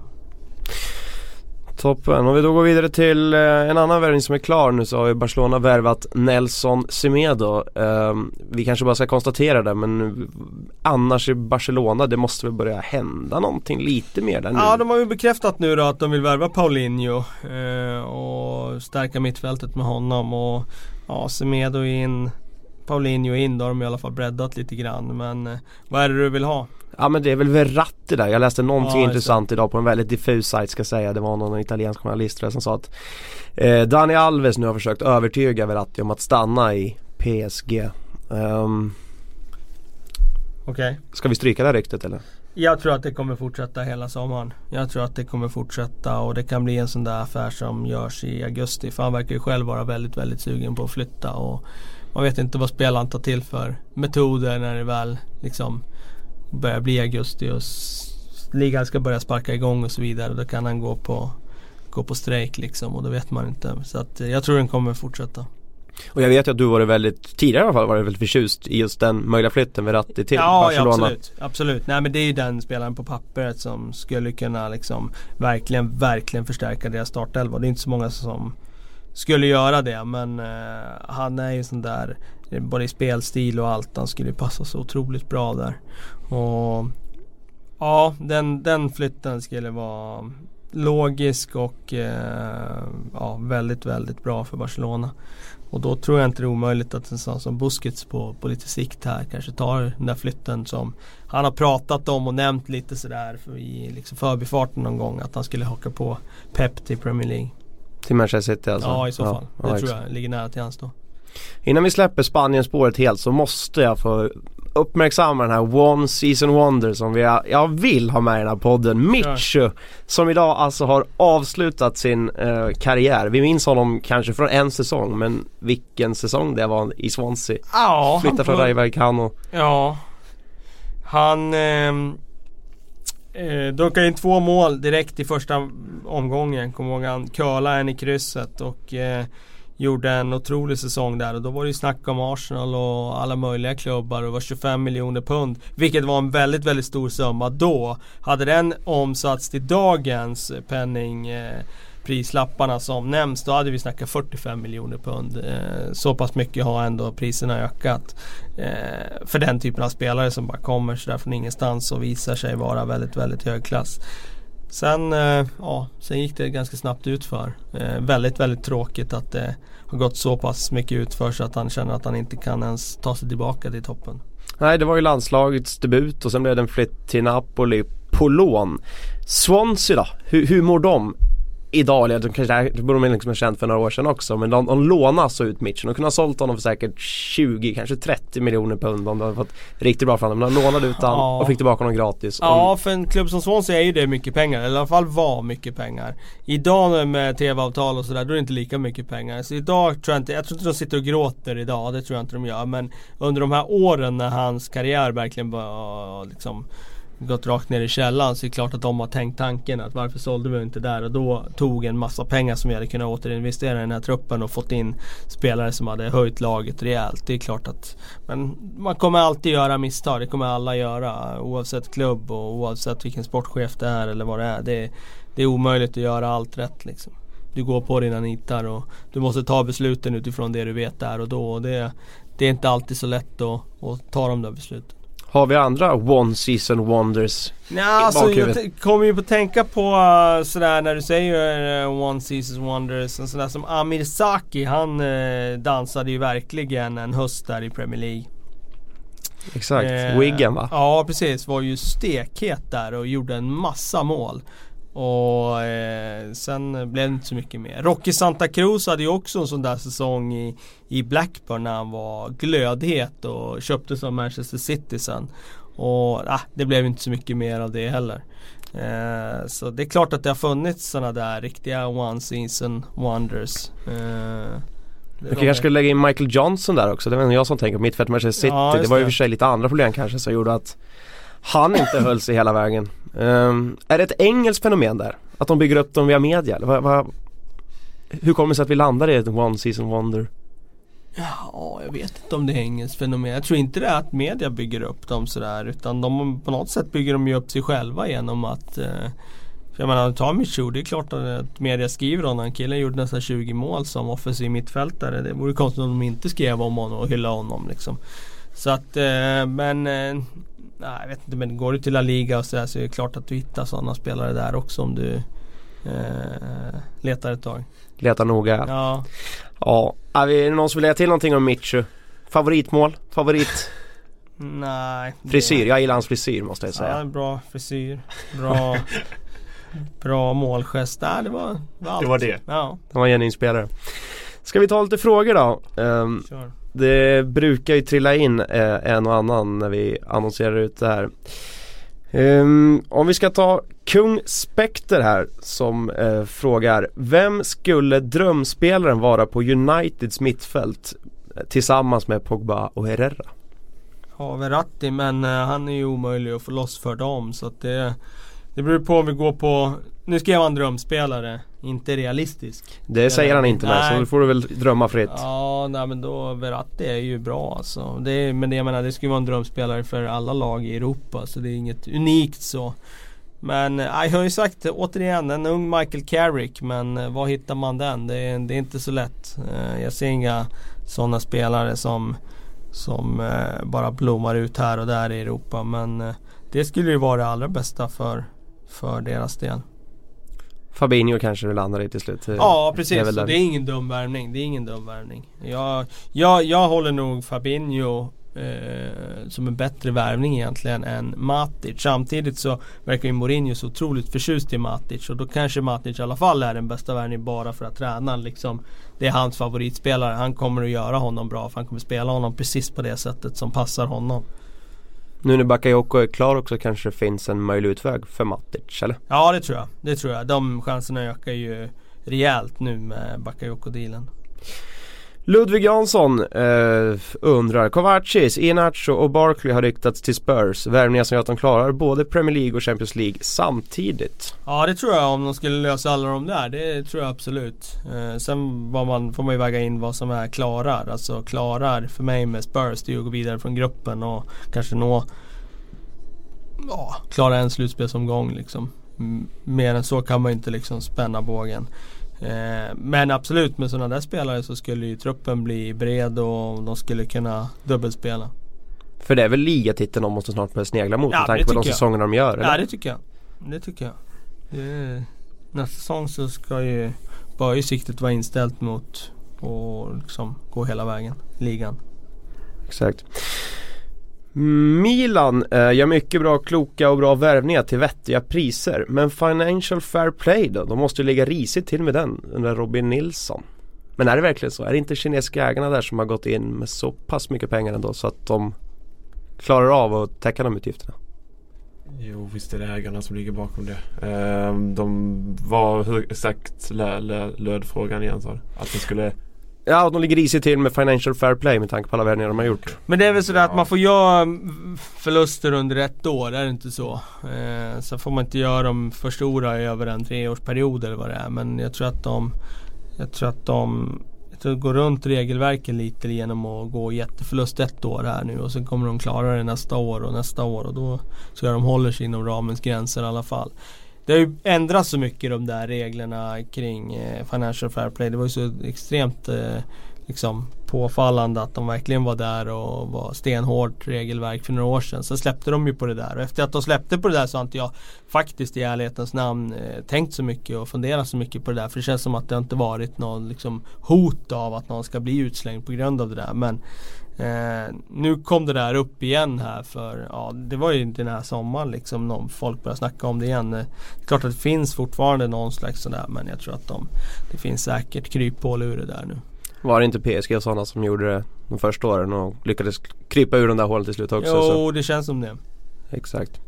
Toppen. Om vi då går vidare till eh, en annan värvning som är klar nu så har ju Barcelona värvat Nelson Semedo. Ehm, vi kanske bara ska konstatera det men annars i Barcelona det måste väl börja hända någonting lite mer där nu. Ja de har ju bekräftat nu då att de vill värva Paulinho eh, och stärka mittfältet med honom och ja Semedo in Paulinho in, då har de i alla fall breddat lite grann men eh, vad är det du vill ha? Ja men det är väl Verratti där. Jag läste någonting Ja, intressant idag på en väldigt diffus sajt ska jag säga. Det var någon italiensk journalist som sa att eh, Dani Alves nu har försökt övertyga Verratti om att stanna i PSG. Ehm, Okej. ska vi stryka det här ryktet eller? Jag tror att det kommer fortsätta hela sommaren. Jag tror att det kommer fortsätta och det kan bli en sån där affär som görs i augusti. För han verkar ju själv vara väldigt, väldigt sugen på att flytta och man vet inte vad spelaren tar till för metoder när det väl liksom börjar bli augusti och ligan ska börja sparka igång och så vidare. Då kan han gå på, gå på strejk liksom och då vet man inte. Så att eh, jag tror den kommer fortsätta. Och jag vet ju att du varit väldigt, tidigare i alla fall varit väldigt förtjust i just den möjliga flytten Verratti till ja, Barcelona. Ja, absolut, absolut. Nej men det är ju den spelaren på pappret som skulle kunna liksom verkligen, verkligen förstärka deras startelva. Det är inte så många som skulle göra det men eh, han är ju sån där både i spelstil och allt. Han skulle ju passa så otroligt bra där. Och ja, den, den flytten skulle vara logisk och eh, ja, väldigt, väldigt bra för Barcelona. Och då tror jag inte det är omöjligt att en sån som Busquets på, på lite sikt här kanske tar den där flytten som han har pratat om och nämnt lite sådär för i liksom förbifarten någon gång att han skulle haka på Pep till Premier League. Till Manchester City alltså? ja i så fall. ja, det exakt. tror jag ligger nära till hans då. Innan vi släpper Spanien-spåret helt så måste jag få uppmärksamma den här One Season Wonder som vi, jag vill ha med i den här podden. Mitchu som idag alltså har avslutat sin eh, karriär. Vi minns honom kanske från en säsong men vilken säsong det var i Swansea. Ja, Flyttade från Rayo Vallecano. Ja. Han ehm, eh, dunkade in två mål direkt i första omgången. Kommer ihåg han curlade en i krysset och eh, gjorde en otrolig säsong där och då var det ju snack om Arsenal och alla möjliga klubbar och det var 25 miljoner pund. Vilket var en väldigt, väldigt stor summa då. Hade den omsatts till dagens eh, penning eh, prislapparna som nämns då hade vi snackat 45 miljoner pund. Eh, så pass mycket har ändå priserna ökat. Eh, för den typen av spelare som bara kommer sådär från ingenstans och visar sig vara väldigt, väldigt hög klass. Sen, eh, ja, sen gick det ganska snabbt utför. Eh, väldigt, väldigt tråkigt att det har gått så pass mycket utför så att han känner att han inte kan ens ta sig tillbaka till toppen. Nej det var ju landslagets debut och sen blev det en flytt till Napoli på lån. Swansea då? Hur, hur mår de? Idag, eller kanske, det borde de liksom ha känt för några år sedan också men de, de lånar så ut Mitchen. De kunde ha sålt honom för säkert 20, kanske 30 miljoner pund om de hade fått riktigt bra för honom. Men de lånade ut honom Ja. och fick tillbaka honom gratis. Ja, för en klubb som Swansea är ju det mycket pengar. Eller i alla fall var mycket pengar. Idag med TV-avtal och sådär, då är det inte lika mycket pengar. Så idag tror jag inte, jag tror inte de sitter och gråter idag. Det tror jag inte de gör. Men under de här åren när hans karriär verkligen var liksom gått rakt ner i källan så är det klart att de har tänkt tanken att varför sålde vi inte där och då tog en massa pengar som vi hade kunnat återinvestera i den här truppen och fått in spelare som hade höjt laget rejält. Det är klart att men man kommer alltid göra misstag. Det kommer alla göra oavsett klubb och oavsett vilken sportchef det är eller vad det är. Det, det är omöjligt att göra allt rätt liksom. Du går på dina nitar och du måste ta besluten utifrån det du vet där och då. Och det, det är inte alltid så lätt att, att ta de där besluten. Har vi andra one season wonders? Ja, alltså, jag kommer ju på att tänka på uh, sådär när du säger uh, One Seasons Wonders. En sådär som Amir Saki. Han uh, dansade ju verkligen en höst där i Premier League. Exakt, Eh, Wigan va? Ja precis, var ju stekhet där och gjorde en massa mål. Och eh, sen blev det inte så mycket mer. Rocky Santa Cruz hade ju också en sån där säsong i, i Blackburn när han var glödhet och köptes av Manchester City sen. Och ah, det blev inte så mycket mer av det heller. Eh, så det är klart att det har funnits sådana där riktiga one season wonders. Eh, Du kanske skulle lägga in Michael Johnson där också, det var jag som tänker på mittfält Manchester City. Ja, det var ju för sig lite andra problem kanske som gjorde att han inte höll sig hela vägen. Um, är det ett engelskt fenomen där? Att de bygger upp dem via media? Eller vad, hur kommer det sig att vi landar i ett one season wonder? Ja, jag vet inte om det är engelskt fenomen. Jag tror inte det är att media bygger upp dem sådär. Utan de, på något sätt bygger de ju upp sig själva genom att eh, jag menar, ta Michu, det är klart att media skriver om honom. Killen gjorde nästan 20 mål som offensiv mittfältare. Det vore konstigt om de inte skrev om honom och hyllade honom liksom. Så att, eh, men eh, Nej, jag vet inte, men går du till La Liga och sådär så är det klart att du hittar sådana spelare där också om du eh, letar ett tag. Leta noga. Ja, Ja, är det någon som vill lägga till någonting om Mitchu? Favoritmål? Favorit? nej. det- Frisyr? Jag gillar hans frisyr måste jag Ja, säga. bra frisyr. Bra, bra målgest. Nej, det var, var allt. Det var det. Ja, Han var en genuin spelare. Ska vi ta lite frågor då? Ehm, kör. Det brukar ju trilla in eh, en och annan när vi annonserar ut det här. Um, om vi ska ta Kung Spekter här som eh, frågar Vem skulle drömspelaren vara på Uniteds mittfält eh, tillsammans med Pogba och Herrera? Ja, Verratti men eh, han är ju omöjlig att få loss för dem så att det det beror på om vi går på Nu skrev han drömspelare Inte realistisk Det säger han inte med så Nej. då får du väl drömma fritt. Ja nej men då Verratti är ju bra alltså det är, Men det jag menar det ju vara en drömspelare för alla lag i Europa så det är inget unikt så Men eh, jag har ju sagt återigen en ung Michael Carrick men eh, var hittar man den? Det är, det är inte så lätt Eh, Jag ser inga sådana spelare som Som bara blommar ut här och där i Europa men Det skulle ju vara det allra bästa för För deras del Fabinho kanske du landar i till slut. Ja det precis, är så där. det är ingen dum värvning. Det är ingen dum värvning. Jag, jag, jag håller nog Fabinho eh, som en bättre värvning egentligen än Matic. Samtidigt så verkar ju Mourinho så otroligt förtjust i Matic och då kanske Matic i alla fall är den bästa värvningen bara för att tränaren liksom Det är hans favoritspelare. Han kommer att göra honom bra för han kommer spela honom precis på det sättet som passar honom. Nu när Bakayoko är klar också kanske det finns en möjlig utväg för Matic eller? Ja det tror jag. Det tror jag. De chanserna ökar ju rejält nu med Bakayoko-dealen. Ludvig Jansson eh, undrar Kovacis, Inacho och Barkley har ryktats till Spurs. Värvningar som gör att de klarar både Premier League och Champions League samtidigt. Ja det tror jag om de skulle lösa alla de där. Det tror jag absolut. Eh, sen man, får man ju väga in vad som är klarar. Alltså klarar för mig med Spurs det är ju att gå vidare från gruppen och kanske nå Ja, klara en slutspelsomgång liksom. Mer än så kan man ju inte liksom spänna bågen. Eh, men absolut med sådana där spelare så skulle ju truppen bli bred och de skulle kunna dubbelspela. För det är väl ligatiteln de måste snart börja snegla mot Ja, med tanke på de säsongerna de gör eller? Ja det tycker jag. Det tycker jag. Det, nästa säsong så ska ju ju siktet vara inställt mot och liksom gå hela vägen ligan. Exakt. Milan eh, gör mycket bra, kloka och bra värvningar till vettiga priser. Men Financial Fair Play då? De måste ju ligga risigt till med den, undrar Robin Nilsson. Men är det verkligen så? Är det inte kinesiska ägarna där som har gått in med så pass mycket pengar ändå så att de klarar av att täcka de utgifterna? Jo visst är det ägarna som ligger bakom det. Eh, de var, hur exakt lö, lö, löd frågan igen sa du? Att de skulle Ja, de ligger risigt till med Financial Fair Play med tanke på alla värvningar de har gjort. Men det är väl sådär att Ja. man får göra förluster under ett år, är det inte så? Eh, sen får man inte göra dem för stora över en treårsperiod eller vad det är. Men jag tror att de Jag tror att de jag tror att går runt regelverket lite genom att gå jätteförlust ett år här nu och sen kommer de klara det nästa år och nästa år och då tror jag de håller sig inom ramens gränser i alla fall. Det har ju ändrats så mycket de där reglerna kring eh, Financial Fair Play. Det var ju så extremt eh, liksom påfallande att de verkligen var där och var stenhårt regelverk för några år sedan. Sen släppte de ju på det där och efter att de släppte på det där så har inte jag faktiskt i ärlighetens namn eh, tänkt så mycket och funderat så mycket på det där. För det känns som att det inte varit någon liksom, hot av att någon ska bli utslängd på grund av det där. Men Eh, nu kom det där upp igen här för, ja det var ju den här sommaren liksom någon, folk började snacka om det igen. Eh, det är klart att det finns fortfarande någon slags sådär men jag tror att de, det finns säkert kryphål ur det där nu. Var det inte PSG och sådana som gjorde det de första åren och lyckades krypa ur de där hålen till slut också? Så. Jo, det känns som det. Exakt.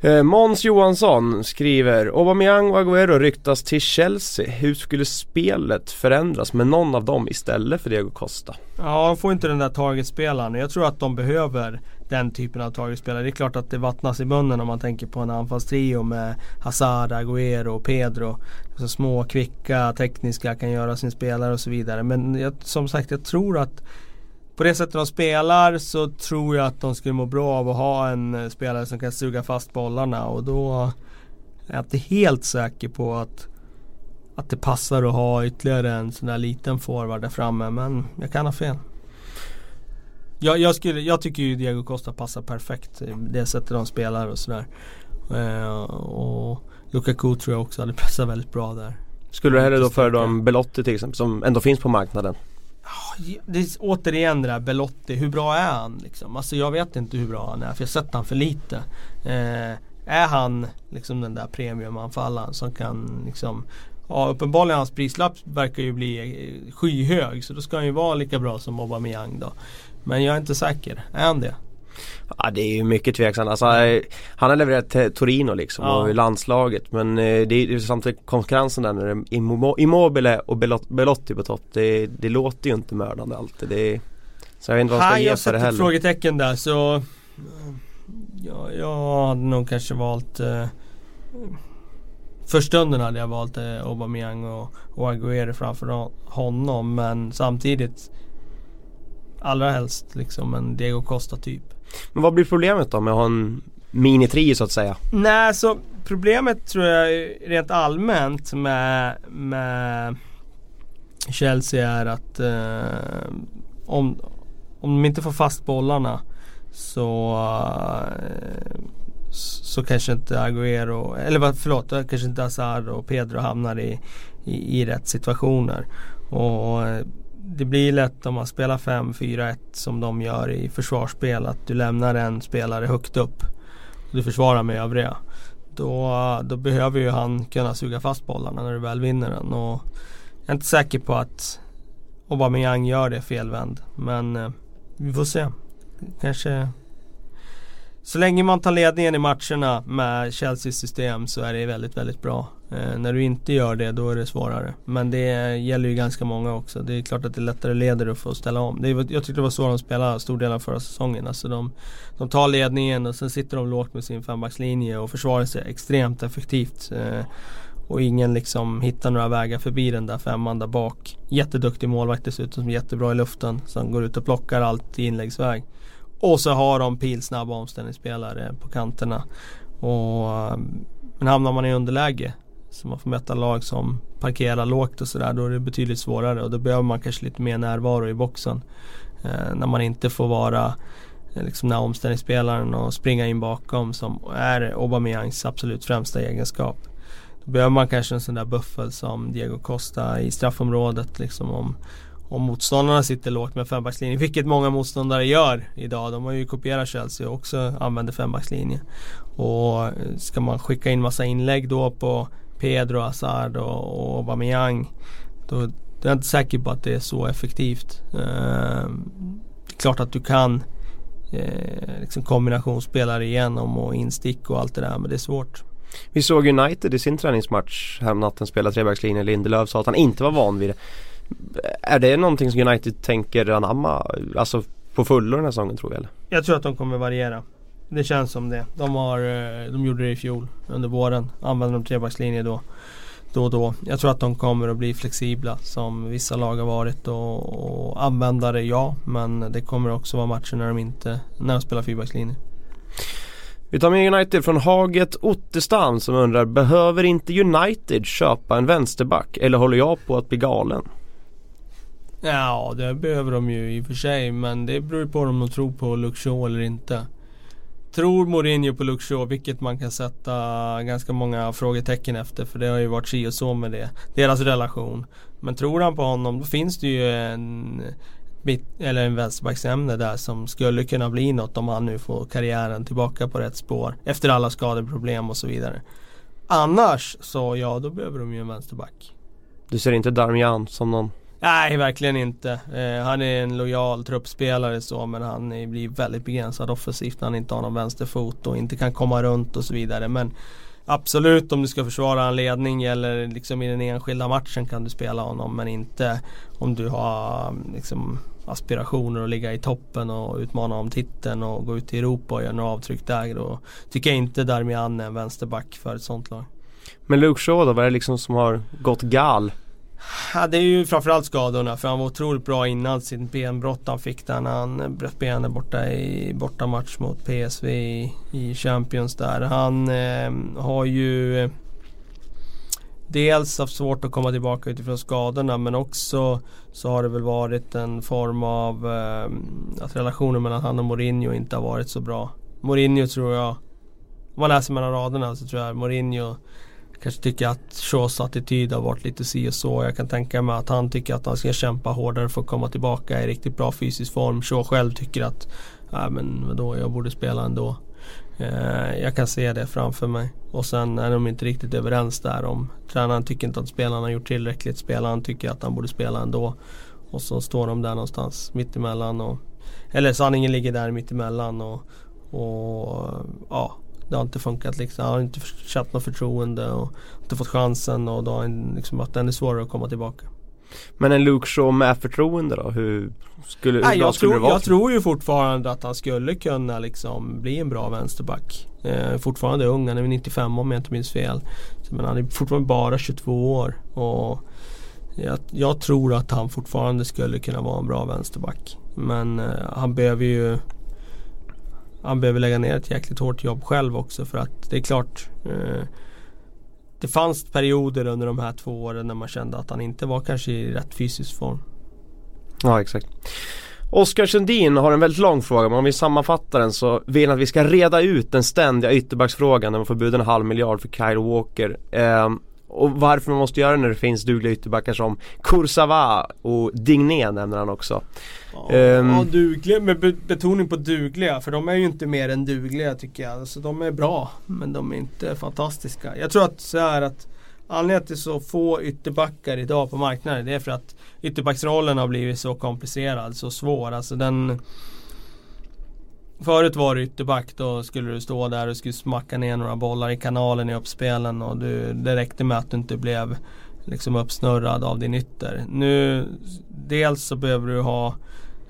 Eh, Måns Johansson skriver Aubameyang och Agüero ryktas till Chelsea. Hur skulle spelet förändras med någon av dem istället för Diego Costa? Ja, de får inte den där targetspelaren. Jag tror att de behöver den typen av targetspelare. Det är klart att det vattnas i munnen om man tänker på en anfallstrio med Hazard, Agüero och Pedro. Så små, kvicka, tekniska, kan göra sin spelare och så vidare. Men jag, som sagt, jag tror att på det sättet de spelar så tror jag att de skulle må bra av att ha en eh, spelare som kan suga fast bollarna och då är jag inte helt säker på att att det passar att ha ytterligare en sån där liten forward där framme men jag kan ha fel. Jag, jag, skulle, jag tycker ju Diego Costa passar perfekt det sättet de spelar och sådär. Eh, och Lukaku tror jag också hade passat väldigt bra där. Skulle du hellre då föredra en Belotti till exempel som ändå finns på marknaden? Det är återigen det där Belotti, hur bra är han liksom? Alltså jag vet inte hur bra han är för jag har sett han för lite. Eh, är han liksom den där premiumanfallaren som kan liksom Ja uppenbarligen hans prislapp verkar ju bli eh, skyhög så då ska han ju vara lika bra som Aubameyang då. Men jag är inte säker, är han det? Ja det är ju mycket tveksamt. Alltså, eh, han har levererat till Torino liksom Ja. och i landslaget men eh, det är ju samtidigt konkurrensen där när det är Immo- Immobile och Belot- Belotti på topp. Det, det låter ju inte mördande alltid. Det så jag vet inte vad man ska ge jag för det heller. frågetecken där så eh, ja, Jag hade nog kanske valt eh, För stunden hade jag valt eh, Aubameyang och, och Agüero framför hon- honom men samtidigt Allra helst liksom en Diego Costa typ Men vad blir problemet då med att ha en mini-trio så att säga? Nej, så problemet tror jag rent allmänt med, med Chelsea är att eh, om, om de inte får fast bollarna så eh, så kanske inte Agüero, eller förlåt, kanske inte Hazard och Pedro hamnar i, i, i rätt situationer. Och eh, det blir lätt om man spelar 5-4-1 som de gör i försvarsspel att du lämnar en spelare högt upp och du försvarar med övriga. Då, då behöver ju han kunna suga fast bollarna när du väl vinner den. Och jag är inte säker på att Aubameyang gör det felvänd. Men eh, vi får se. Kanske så länge man tar ledningen i matcherna med Chelseas system så är det väldigt, väldigt bra. Eh, när du inte gör det då är det svårare. Men det gäller ju ganska många också. Det är klart att det är lättare leder att få ställa om. Det är, jag tyckte det var så de spelade stor del av förra säsongen. Alltså de, de tar ledningen och sen sitter de lågt med sin fembackslinje och försvarar sig extremt effektivt. Eh, och ingen liksom hittar några vägar förbi den där femman där bak. Jätteduktig målvakt dessutom som är jättebra i luften. Som går ut och plockar allt i inläggsväg. Och så har de pilsnabba omställningsspelare på kanterna. Och, eh, men hamnar man i underläge så man får möta lag som parkerar lågt och sådär då är det betydligt svårare och då behöver man kanske lite mer närvaro i boxen. Eh, när man inte får vara eh, liksom den här omställningsspelaren och springa in bakom som är Aubameyangs absolut främsta egenskap. Då behöver man kanske en sån där buffel som Diego Costa i straffområdet liksom om om motståndarna sitter lågt med fembackslinje, vilket många motståndare gör idag. De har ju kopierat Chelsea och också använder fembackslinje. Och eh, ska man skicka in massa inlägg då på Pedro, Hazard och, och Aubameyang då, då är jag inte säker på att det är så effektivt. Eh, klart att du kan eh, liksom kombinationsspelare igenom och instick och allt det där men det är svårt. Vi såg United i sin träningsmatch häromnatten spela trebackslinje. Lindelöf sa att han inte var van vid det. Är det någonting som United tänker anamma, alltså på fullo den här säsongen tror vi eller? Jag tror att de kommer variera. Det känns som det. De, har, eh, de gjorde det i fjol under våren. Använde de trebackslinje då. Då och då. Jag tror att de kommer att bli flexibla som vissa lag har varit och, och använda det ja. Men det kommer också vara matcher när de inte, när de spelar fyrbackslinje. Vi tar med United från Haget Ottestam som undrar Behöver inte United köpa en vänsterback eller håller jag på att bli galen? Ja, det behöver de ju i och för sig. Men det beror ju på om de tror på Shaw eller inte. Tror Mourinho på Luke Shaw, vilket man kan sätta ganska många frågetecken efter. För det har ju varit si och så med det. Deras relation. Men tror han på honom, då finns det ju en mitt, eller en vänsterbacksämne där som skulle kunna bli något om han nu får karriären tillbaka på rätt spår. Efter alla skadeproblem och så vidare. Annars så ja, då behöver de ju en vänsterback. Du ser inte Darmian som någon Nej, verkligen inte. Eh, han är en lojal truppspelare så men han är, blir väldigt begränsad offensivt när han inte har någon vänsterfot och inte kan komma runt och så vidare. Men Absolut om du ska försvara en ledning eller liksom i den enskilda matchen kan du spela honom men inte om du har liksom aspirationer att ligga i toppen och utmana om titeln och gå ut i Europa och göra några avtryck där. Då tycker jag inte Darmian är en vänsterback för ett sånt lag. Men Luke Shaw då, vad är det liksom som har gått gal? Ja, det är ju framförallt skadorna för han var otroligt bra innan sitt benbrott han fick där när han bröt benet borta i bortamatch mot PSV i, i Champions där. Han eh, har ju eh, dels haft svårt att komma tillbaka utifrån skadorna men också så har det väl varit en form av eh, att relationen mellan han och Mourinho inte har varit så bra. Mourinho tror jag, om man läser mellan raderna så tror jag Mourinho kanske tycker att Shaws attityd har varit lite si och så. Jag kan tänka mig att han tycker att han ska kämpa hårdare för att komma tillbaka i riktigt bra fysisk form. Shaw själv tycker att, ja men vadå, jag borde spela ändå. Eh, jag kan se det framför mig. Och sen är de inte riktigt överens där om tränaren tycker inte att spelarna har gjort tillräckligt. Spelaren tycker att han borde spela ändå. Och så står de där någonstans mittemellan. Och, eller sanningen ligger där mittemellan. Och, och ja, det har inte funkat liksom. Han har inte känt något förtroende och inte fått chansen och då har han liksom varit ännu svårare att komma tillbaka. Men en Luke Shaw med förtroende då? Hur skulle, hur Nej, bra jag, skulle tror, det vara? jag tror ju fortfarande att han skulle kunna liksom bli en bra vänsterback. Eh, fortfarande ung, han är väl 95 om jag inte minns fel. Men han är fortfarande bara 22 år. Och jag, jag tror att han fortfarande skulle kunna vara en bra vänsterback. Men eh, han behöver ju han behöver lägga ner ett jäkligt hårt jobb själv också för att det är klart eh, Det fanns perioder under de här två åren när man kände att han inte var kanske i rätt fysisk form. Ja exakt. Oskar Sundin har en väldigt lång fråga men om vi sammanfattar den så vill han att vi ska reda ut den ständiga ytterbacksfrågan när man får bjuda en halv miljard för Kyle Walker. Eh, och varför man måste göra det när det finns dugliga ytterbackar som Kursava och Digné nämner han också. Ja, Ehm. ja, dugliga, med be- betoning på dugliga för de är ju inte mer än dugliga tycker jag. Alltså, de är bra men de är inte fantastiska. Jag tror att så här att Anledningen till så få ytterbackar idag på marknaden det är för att ytterbacksrollen har blivit så komplicerad, så svår. Alltså den Förut var du ytterback då skulle du stå där och skulle smacka ner några bollar i kanalen i uppspelen och du, det räckte med att du inte blev liksom uppsnurrad av din ytter. Nu dels så behöver du ha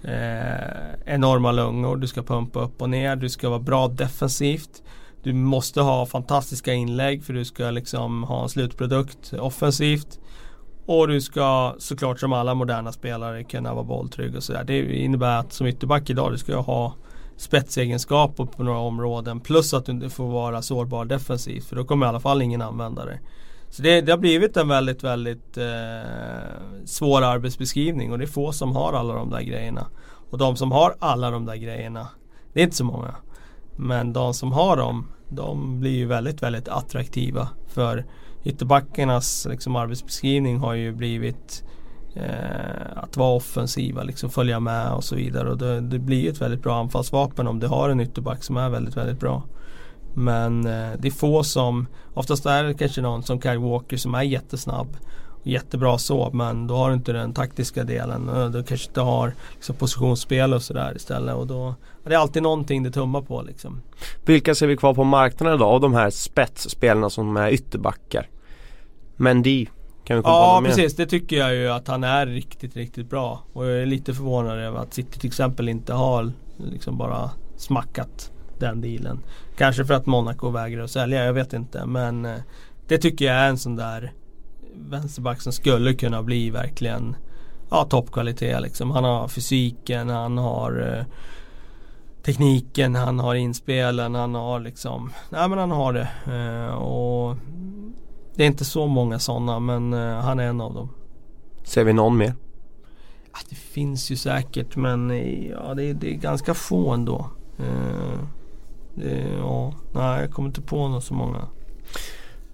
eh, enorma lungor, du ska pumpa upp och ner, du ska vara bra defensivt. Du måste ha fantastiska inlägg för du ska liksom ha en slutprodukt offensivt. Och du ska såklart som alla moderna spelare kunna vara bolltrygg och sådär. Det innebär att som ytterback idag, du ska ha spetsegenskaper på några områden plus att du inte får vara sårbar defensivt för då kommer i alla fall ingen använda dig. Så det, det har blivit en väldigt, väldigt eh, svår arbetsbeskrivning och det är få som har alla de där grejerna. Och de som har alla de där grejerna, det är inte så många. Men de som har dem, de blir ju väldigt, väldigt attraktiva. För ytterbackarnas alltså, liksom, arbetsbeskrivning har ju blivit eh, att vara offensiva, liksom följa med och så vidare. Och det, det blir ju ett väldigt bra anfallsvapen om du har en ytterback som är väldigt, väldigt bra. Men eh, det är få som, oftast är det kanske någon som Kyle Walker som är jättesnabb. Och jättebra så men då har du inte den taktiska delen. Eh, du kanske inte har liksom, positionsspel och sådär istället. Och då, det är alltid någonting det tummar på liksom. Vilka ser vi kvar på marknaden idag av de här spetsspelarna som är ytterbackar? Mendy kan vi komma Ja precis, det tycker jag ju att han är riktigt, riktigt bra. Och jag är lite förvånad över att City till exempel inte har liksom bara smackat den dealen. Kanske för att Monaco vägrar att sälja, jag vet inte. Men eh, det tycker jag är en sån där vänsterback som skulle kunna bli verkligen ja, toppkvalitet liksom. Han har fysiken, han har eh, tekniken, han har inspelen, han har liksom Nej men han har det. Eh, och det är inte så många sådana men eh, han är en av dem. Ser vi någon mer? Ja, det finns ju säkert men eh, ja, det, är- det är ganska få ändå. Eh, det, ja, nej jag kommer inte på något så många.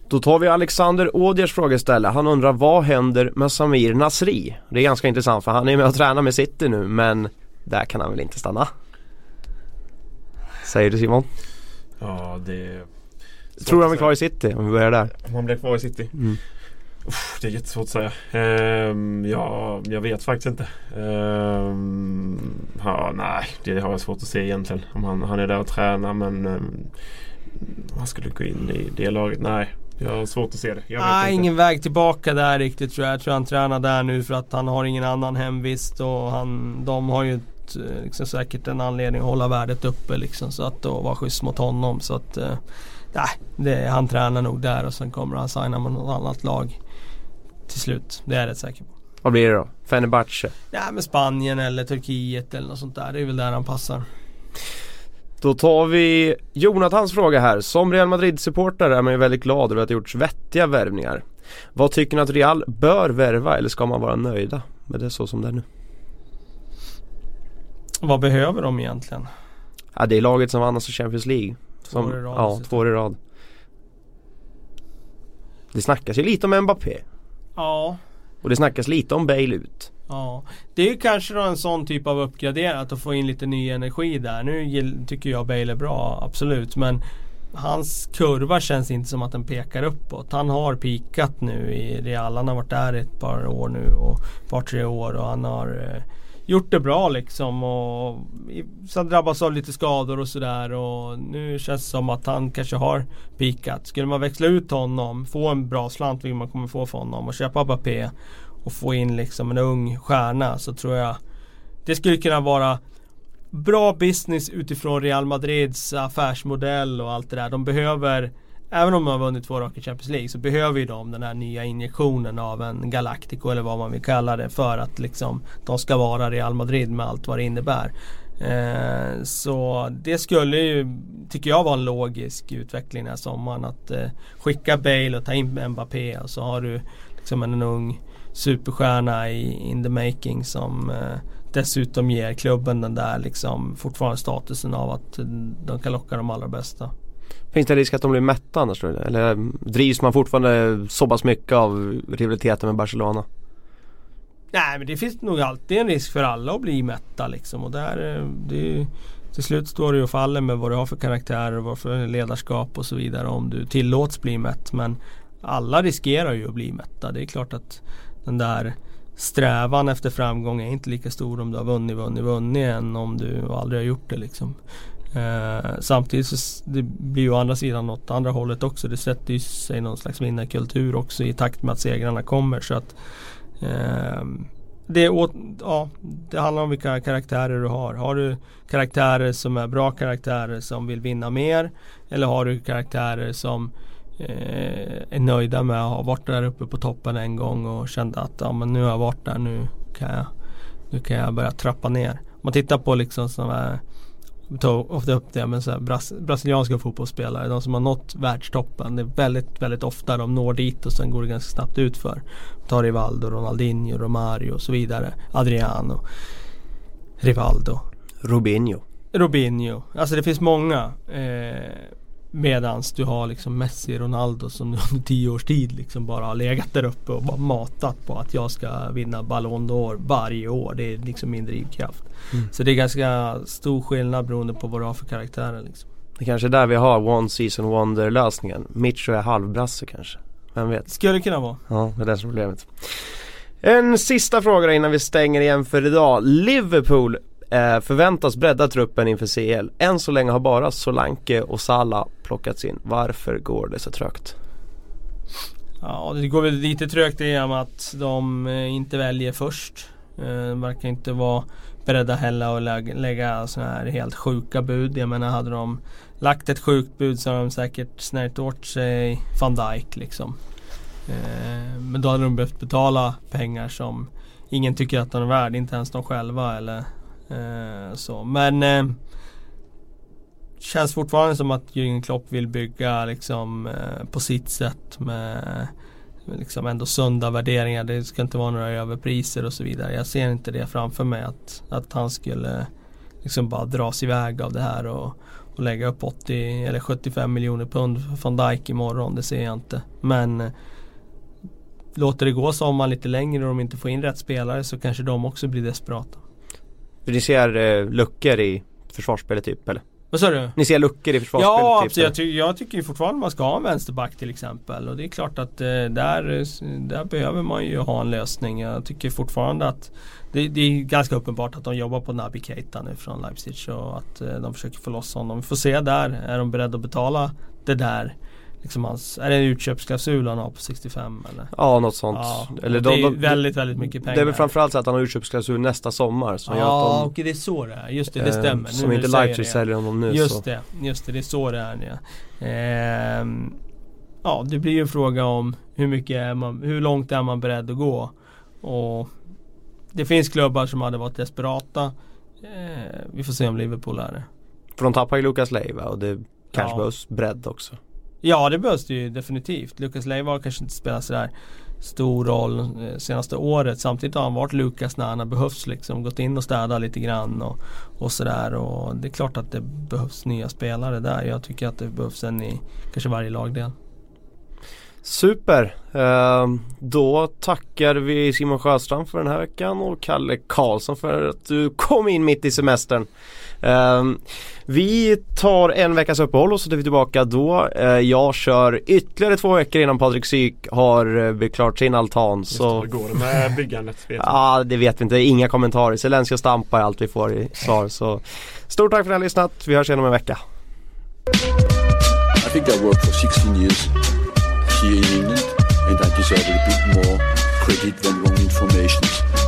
Då tar vi Alexander Ådjers frågeställe. Han undrar vad händer med Samir Nasri? Det är ganska intressant för han är med och tränar med City nu men där kan han väl inte stanna? Säger du Simon? Ja, det... Tror du han är kvar i City om vi börjar där? Om han blir kvar i City? Mm. Uff, det är jättesvårt att säga. Ehm, ja, jag vet faktiskt inte. Ehm, ja, nej, det har jag svårt att se egentligen. Om han, han är där och tränar men um, han skulle gå in i det laget. Nej, jag har svårt att se det. Jag vet Nej, inte. ingen väg tillbaka där riktigt tror jag. Jag tror han tränar där nu för att han har ingen annan hemvist och han, de har ju ett, eh, liksom, säkert en anledning att hålla värdet uppe liksom. Så att vara schysst mot honom. Så att eh, nej, det, han tränar nog där och sen kommer han signa med något annat lag till slut. Det är jag rätt säker på. Vad blir det då? Fenerbahce? Ja men Spanien eller Turkiet eller något sånt där. Det är väl där han passar. Då tar vi Jonathans fråga här. Som Real Madrid-supporter är man ju väldigt glad över att det gjorts vettiga värvningar. Vad tycker ni att Real bör värva eller ska man vara nöjda med det så som det är nu? Vad behöver de egentligen? Ja, det är laget som vann alltså Champions League. Som, år i rad Ja, två år i rad. Det snackas ju lite om Mbappé. Ja, Och det snackas lite om Bale ut. Ja, det är ju kanske då en sån typ av uppgraderat att få in lite ny energi där. Nu tycker jag Bale är bra, absolut. Men hans kurva känns inte som att den pekar uppåt. Han har pikat nu i Real. Han har varit där ett par år nu och ett par tre år och han har eh, gjort det bra liksom. Och sen drabbas av lite skador och sådär och nu känns det som att han kanske har pikat. Skulle man växla ut honom, få en bra slant vilket man kommer få för honom och köpa Mbappé och få in liksom en ung stjärna så tror jag det skulle kunna vara bra business utifrån Real Madrids affärsmodell och allt det där. De behöver Även om de har vunnit två raka Champions League så behöver ju de den här nya injektionen av en Galactico eller vad man vill kalla det för att liksom de ska vara Real Madrid med allt vad det innebär. Eh, så det skulle ju, tycker jag, vara en logisk utveckling den här sommaren att eh, skicka Bale och ta in Mbappé och så har du liksom en ung superstjärna i in the making som eh, dessutom ger klubben den där liksom fortfarande statusen av att de kan locka de allra bästa. Finns det risk att de blir mätta annars tror du? Eller drivs man fortfarande så pass mycket av rivaliteten med Barcelona? Nej men det finns nog alltid en risk för alla att bli mätta liksom och där eh, det är ju, till slut står det ju och faller med vad du har för karaktär och vad för ledarskap och så vidare om du tillåts bli mätt men alla riskerar ju att bli mätta. Det är klart att den där strävan efter framgång är inte lika stor om du har vunnit, vunnit, vunnit än om du aldrig har gjort det liksom. Eh, samtidigt så det blir ju å andra sidan åt andra hållet också. Det sätter ju sig någon slags vinnarkultur också i takt med att segrarna kommer. Så att eh, det, åt, ja, det handlar om vilka karaktärer du har. Har du karaktärer som är bra karaktärer som vill vinna mer? Eller har du karaktärer som eh, är nöjda med att ha varit där uppe på toppen en gång och kände att ja, men nu har jag varit där, nu kan jag, nu kan jag börja trappa ner. Om man tittar på liksom sådana här tar ofta upp det men så här, bras, brasilianska fotbollsspelare, de som har nått världstoppen. Det är väldigt, väldigt ofta de når dit och sen går det ganska snabbt ut för. Ta Rivaldo, Ronaldinho, Romario och så vidare. Adriano, Rivaldo, Robinho. Robinho. Alltså det finns många. Eh, medans du har liksom Messi, Ronaldo som under tio års tid liksom bara har legat där uppe och bara matat på att jag ska vinna Ballon d'Or varje år. Det är liksom min drivkraft. Så det är ganska stor skillnad beroende på vad du har för karaktärer liksom. Det kanske är där vi har One Season Wonder lösningen. Mitcho är halvbrasse kanske. Vem vet? Skulle kunna vara. Ja, det är det som är problemet. En sista fråga innan vi stänger igen för idag. Liverpool eh, förväntas bredda truppen inför CL. Än så länge har bara Solanke och Salah plockats in. Varför går det så trögt? Ja, det går väl lite trögt i och med att de eh, inte väljer först. Eh, de verkar inte vara beredda heller att lägga, lägga sådana här helt sjuka bud. Jag menar hade de lagt ett sjukt bud så hade de säkert snärjt åt sig van Dijk liksom. Eh, men då hade de behövt betala pengar som ingen tycker att de är värd, inte ens de själva eller Eh, så. Men eh, Känns fortfarande som att Jürgen Klopp vill bygga liksom eh, på sitt sätt med liksom ändå sunda värderingar. Det ska inte vara några överpriser och så vidare. Jag ser inte det framför mig att, att han skulle liksom bara dras iväg av det här och, och lägga upp 80 eller 75 miljoner pund för van Dijk imorgon. Det ser jag inte. Men låter det gå sommaren lite längre och de inte får in rätt spelare så kanske de också blir desperata. För ni ser eh, luckor i försvarsspelet typ eller? Vad sa du? Ni ser luckor i försvarsspelet Ja, typ? Jag, ty jag tycker fortfarande man ska ha en vänsterback till exempel. Och det är klart att eh, där, där behöver man ju ha en lösning. Jag tycker fortfarande att det, det är ganska uppenbart att de jobbar på Naby Keita nu från Leipzig och att eh, de försöker få loss honom. Vi får se där. Är de beredda att betala det där? Liksom hans, är det en utköpsklausul han har på 65 eller? Ja, något sånt. Ja, eller det är de, de, väldigt, väldigt mycket pengar. Det är väl framförallt så att han har utköpsklausul nästa sommar som gör Ja, att de, okej det är så det är. Just det, det eh, stämmer. Nu Som när inte Leipzig säljer honom nu Just så. det, just det, det är så det är ja. Ehm, ja, det blir ju en fråga om hur mycket är man, hur långt är man beredd att gå? Och det finns klubbar som hade varit desperata. Eh, vi får se om Liverpool är det. För de tappar ju Lucas Leiva och det kanske Ja. behövs bredd också. Ja, det behövs det ju definitivt. Lukas Leivar kanske inte spelar sådär stor roll eh, senaste året. Samtidigt har han varit Lukas när han har behövts liksom. Gått in och städat lite grann och, och sådär. Och det är klart att det behövs nya spelare där. Jag tycker att det behövs en i kanske varje lagdel. Super! Ehm, då tackar vi Simon Sjöstrand för den här veckan och Kalle Karlsson för att du kom in mitt i semestern. Ehm, vi tar en veckas uppehåll och så är vi tillbaka då. Eh, jag kör ytterligare två veckor innan Patrik Syk har eh, byggt klart sin altan. Just så... Hur går det med byggandet? Vet ja, det vet vi inte. Inga kommentarer. Selencia och Stampa är allt vi får i svar. Så stort tack för att ni har lyssnat. Vi hörs igen om en vecka. I think I worked for 16 years here in England and I deserve a bit more credit than wrong information.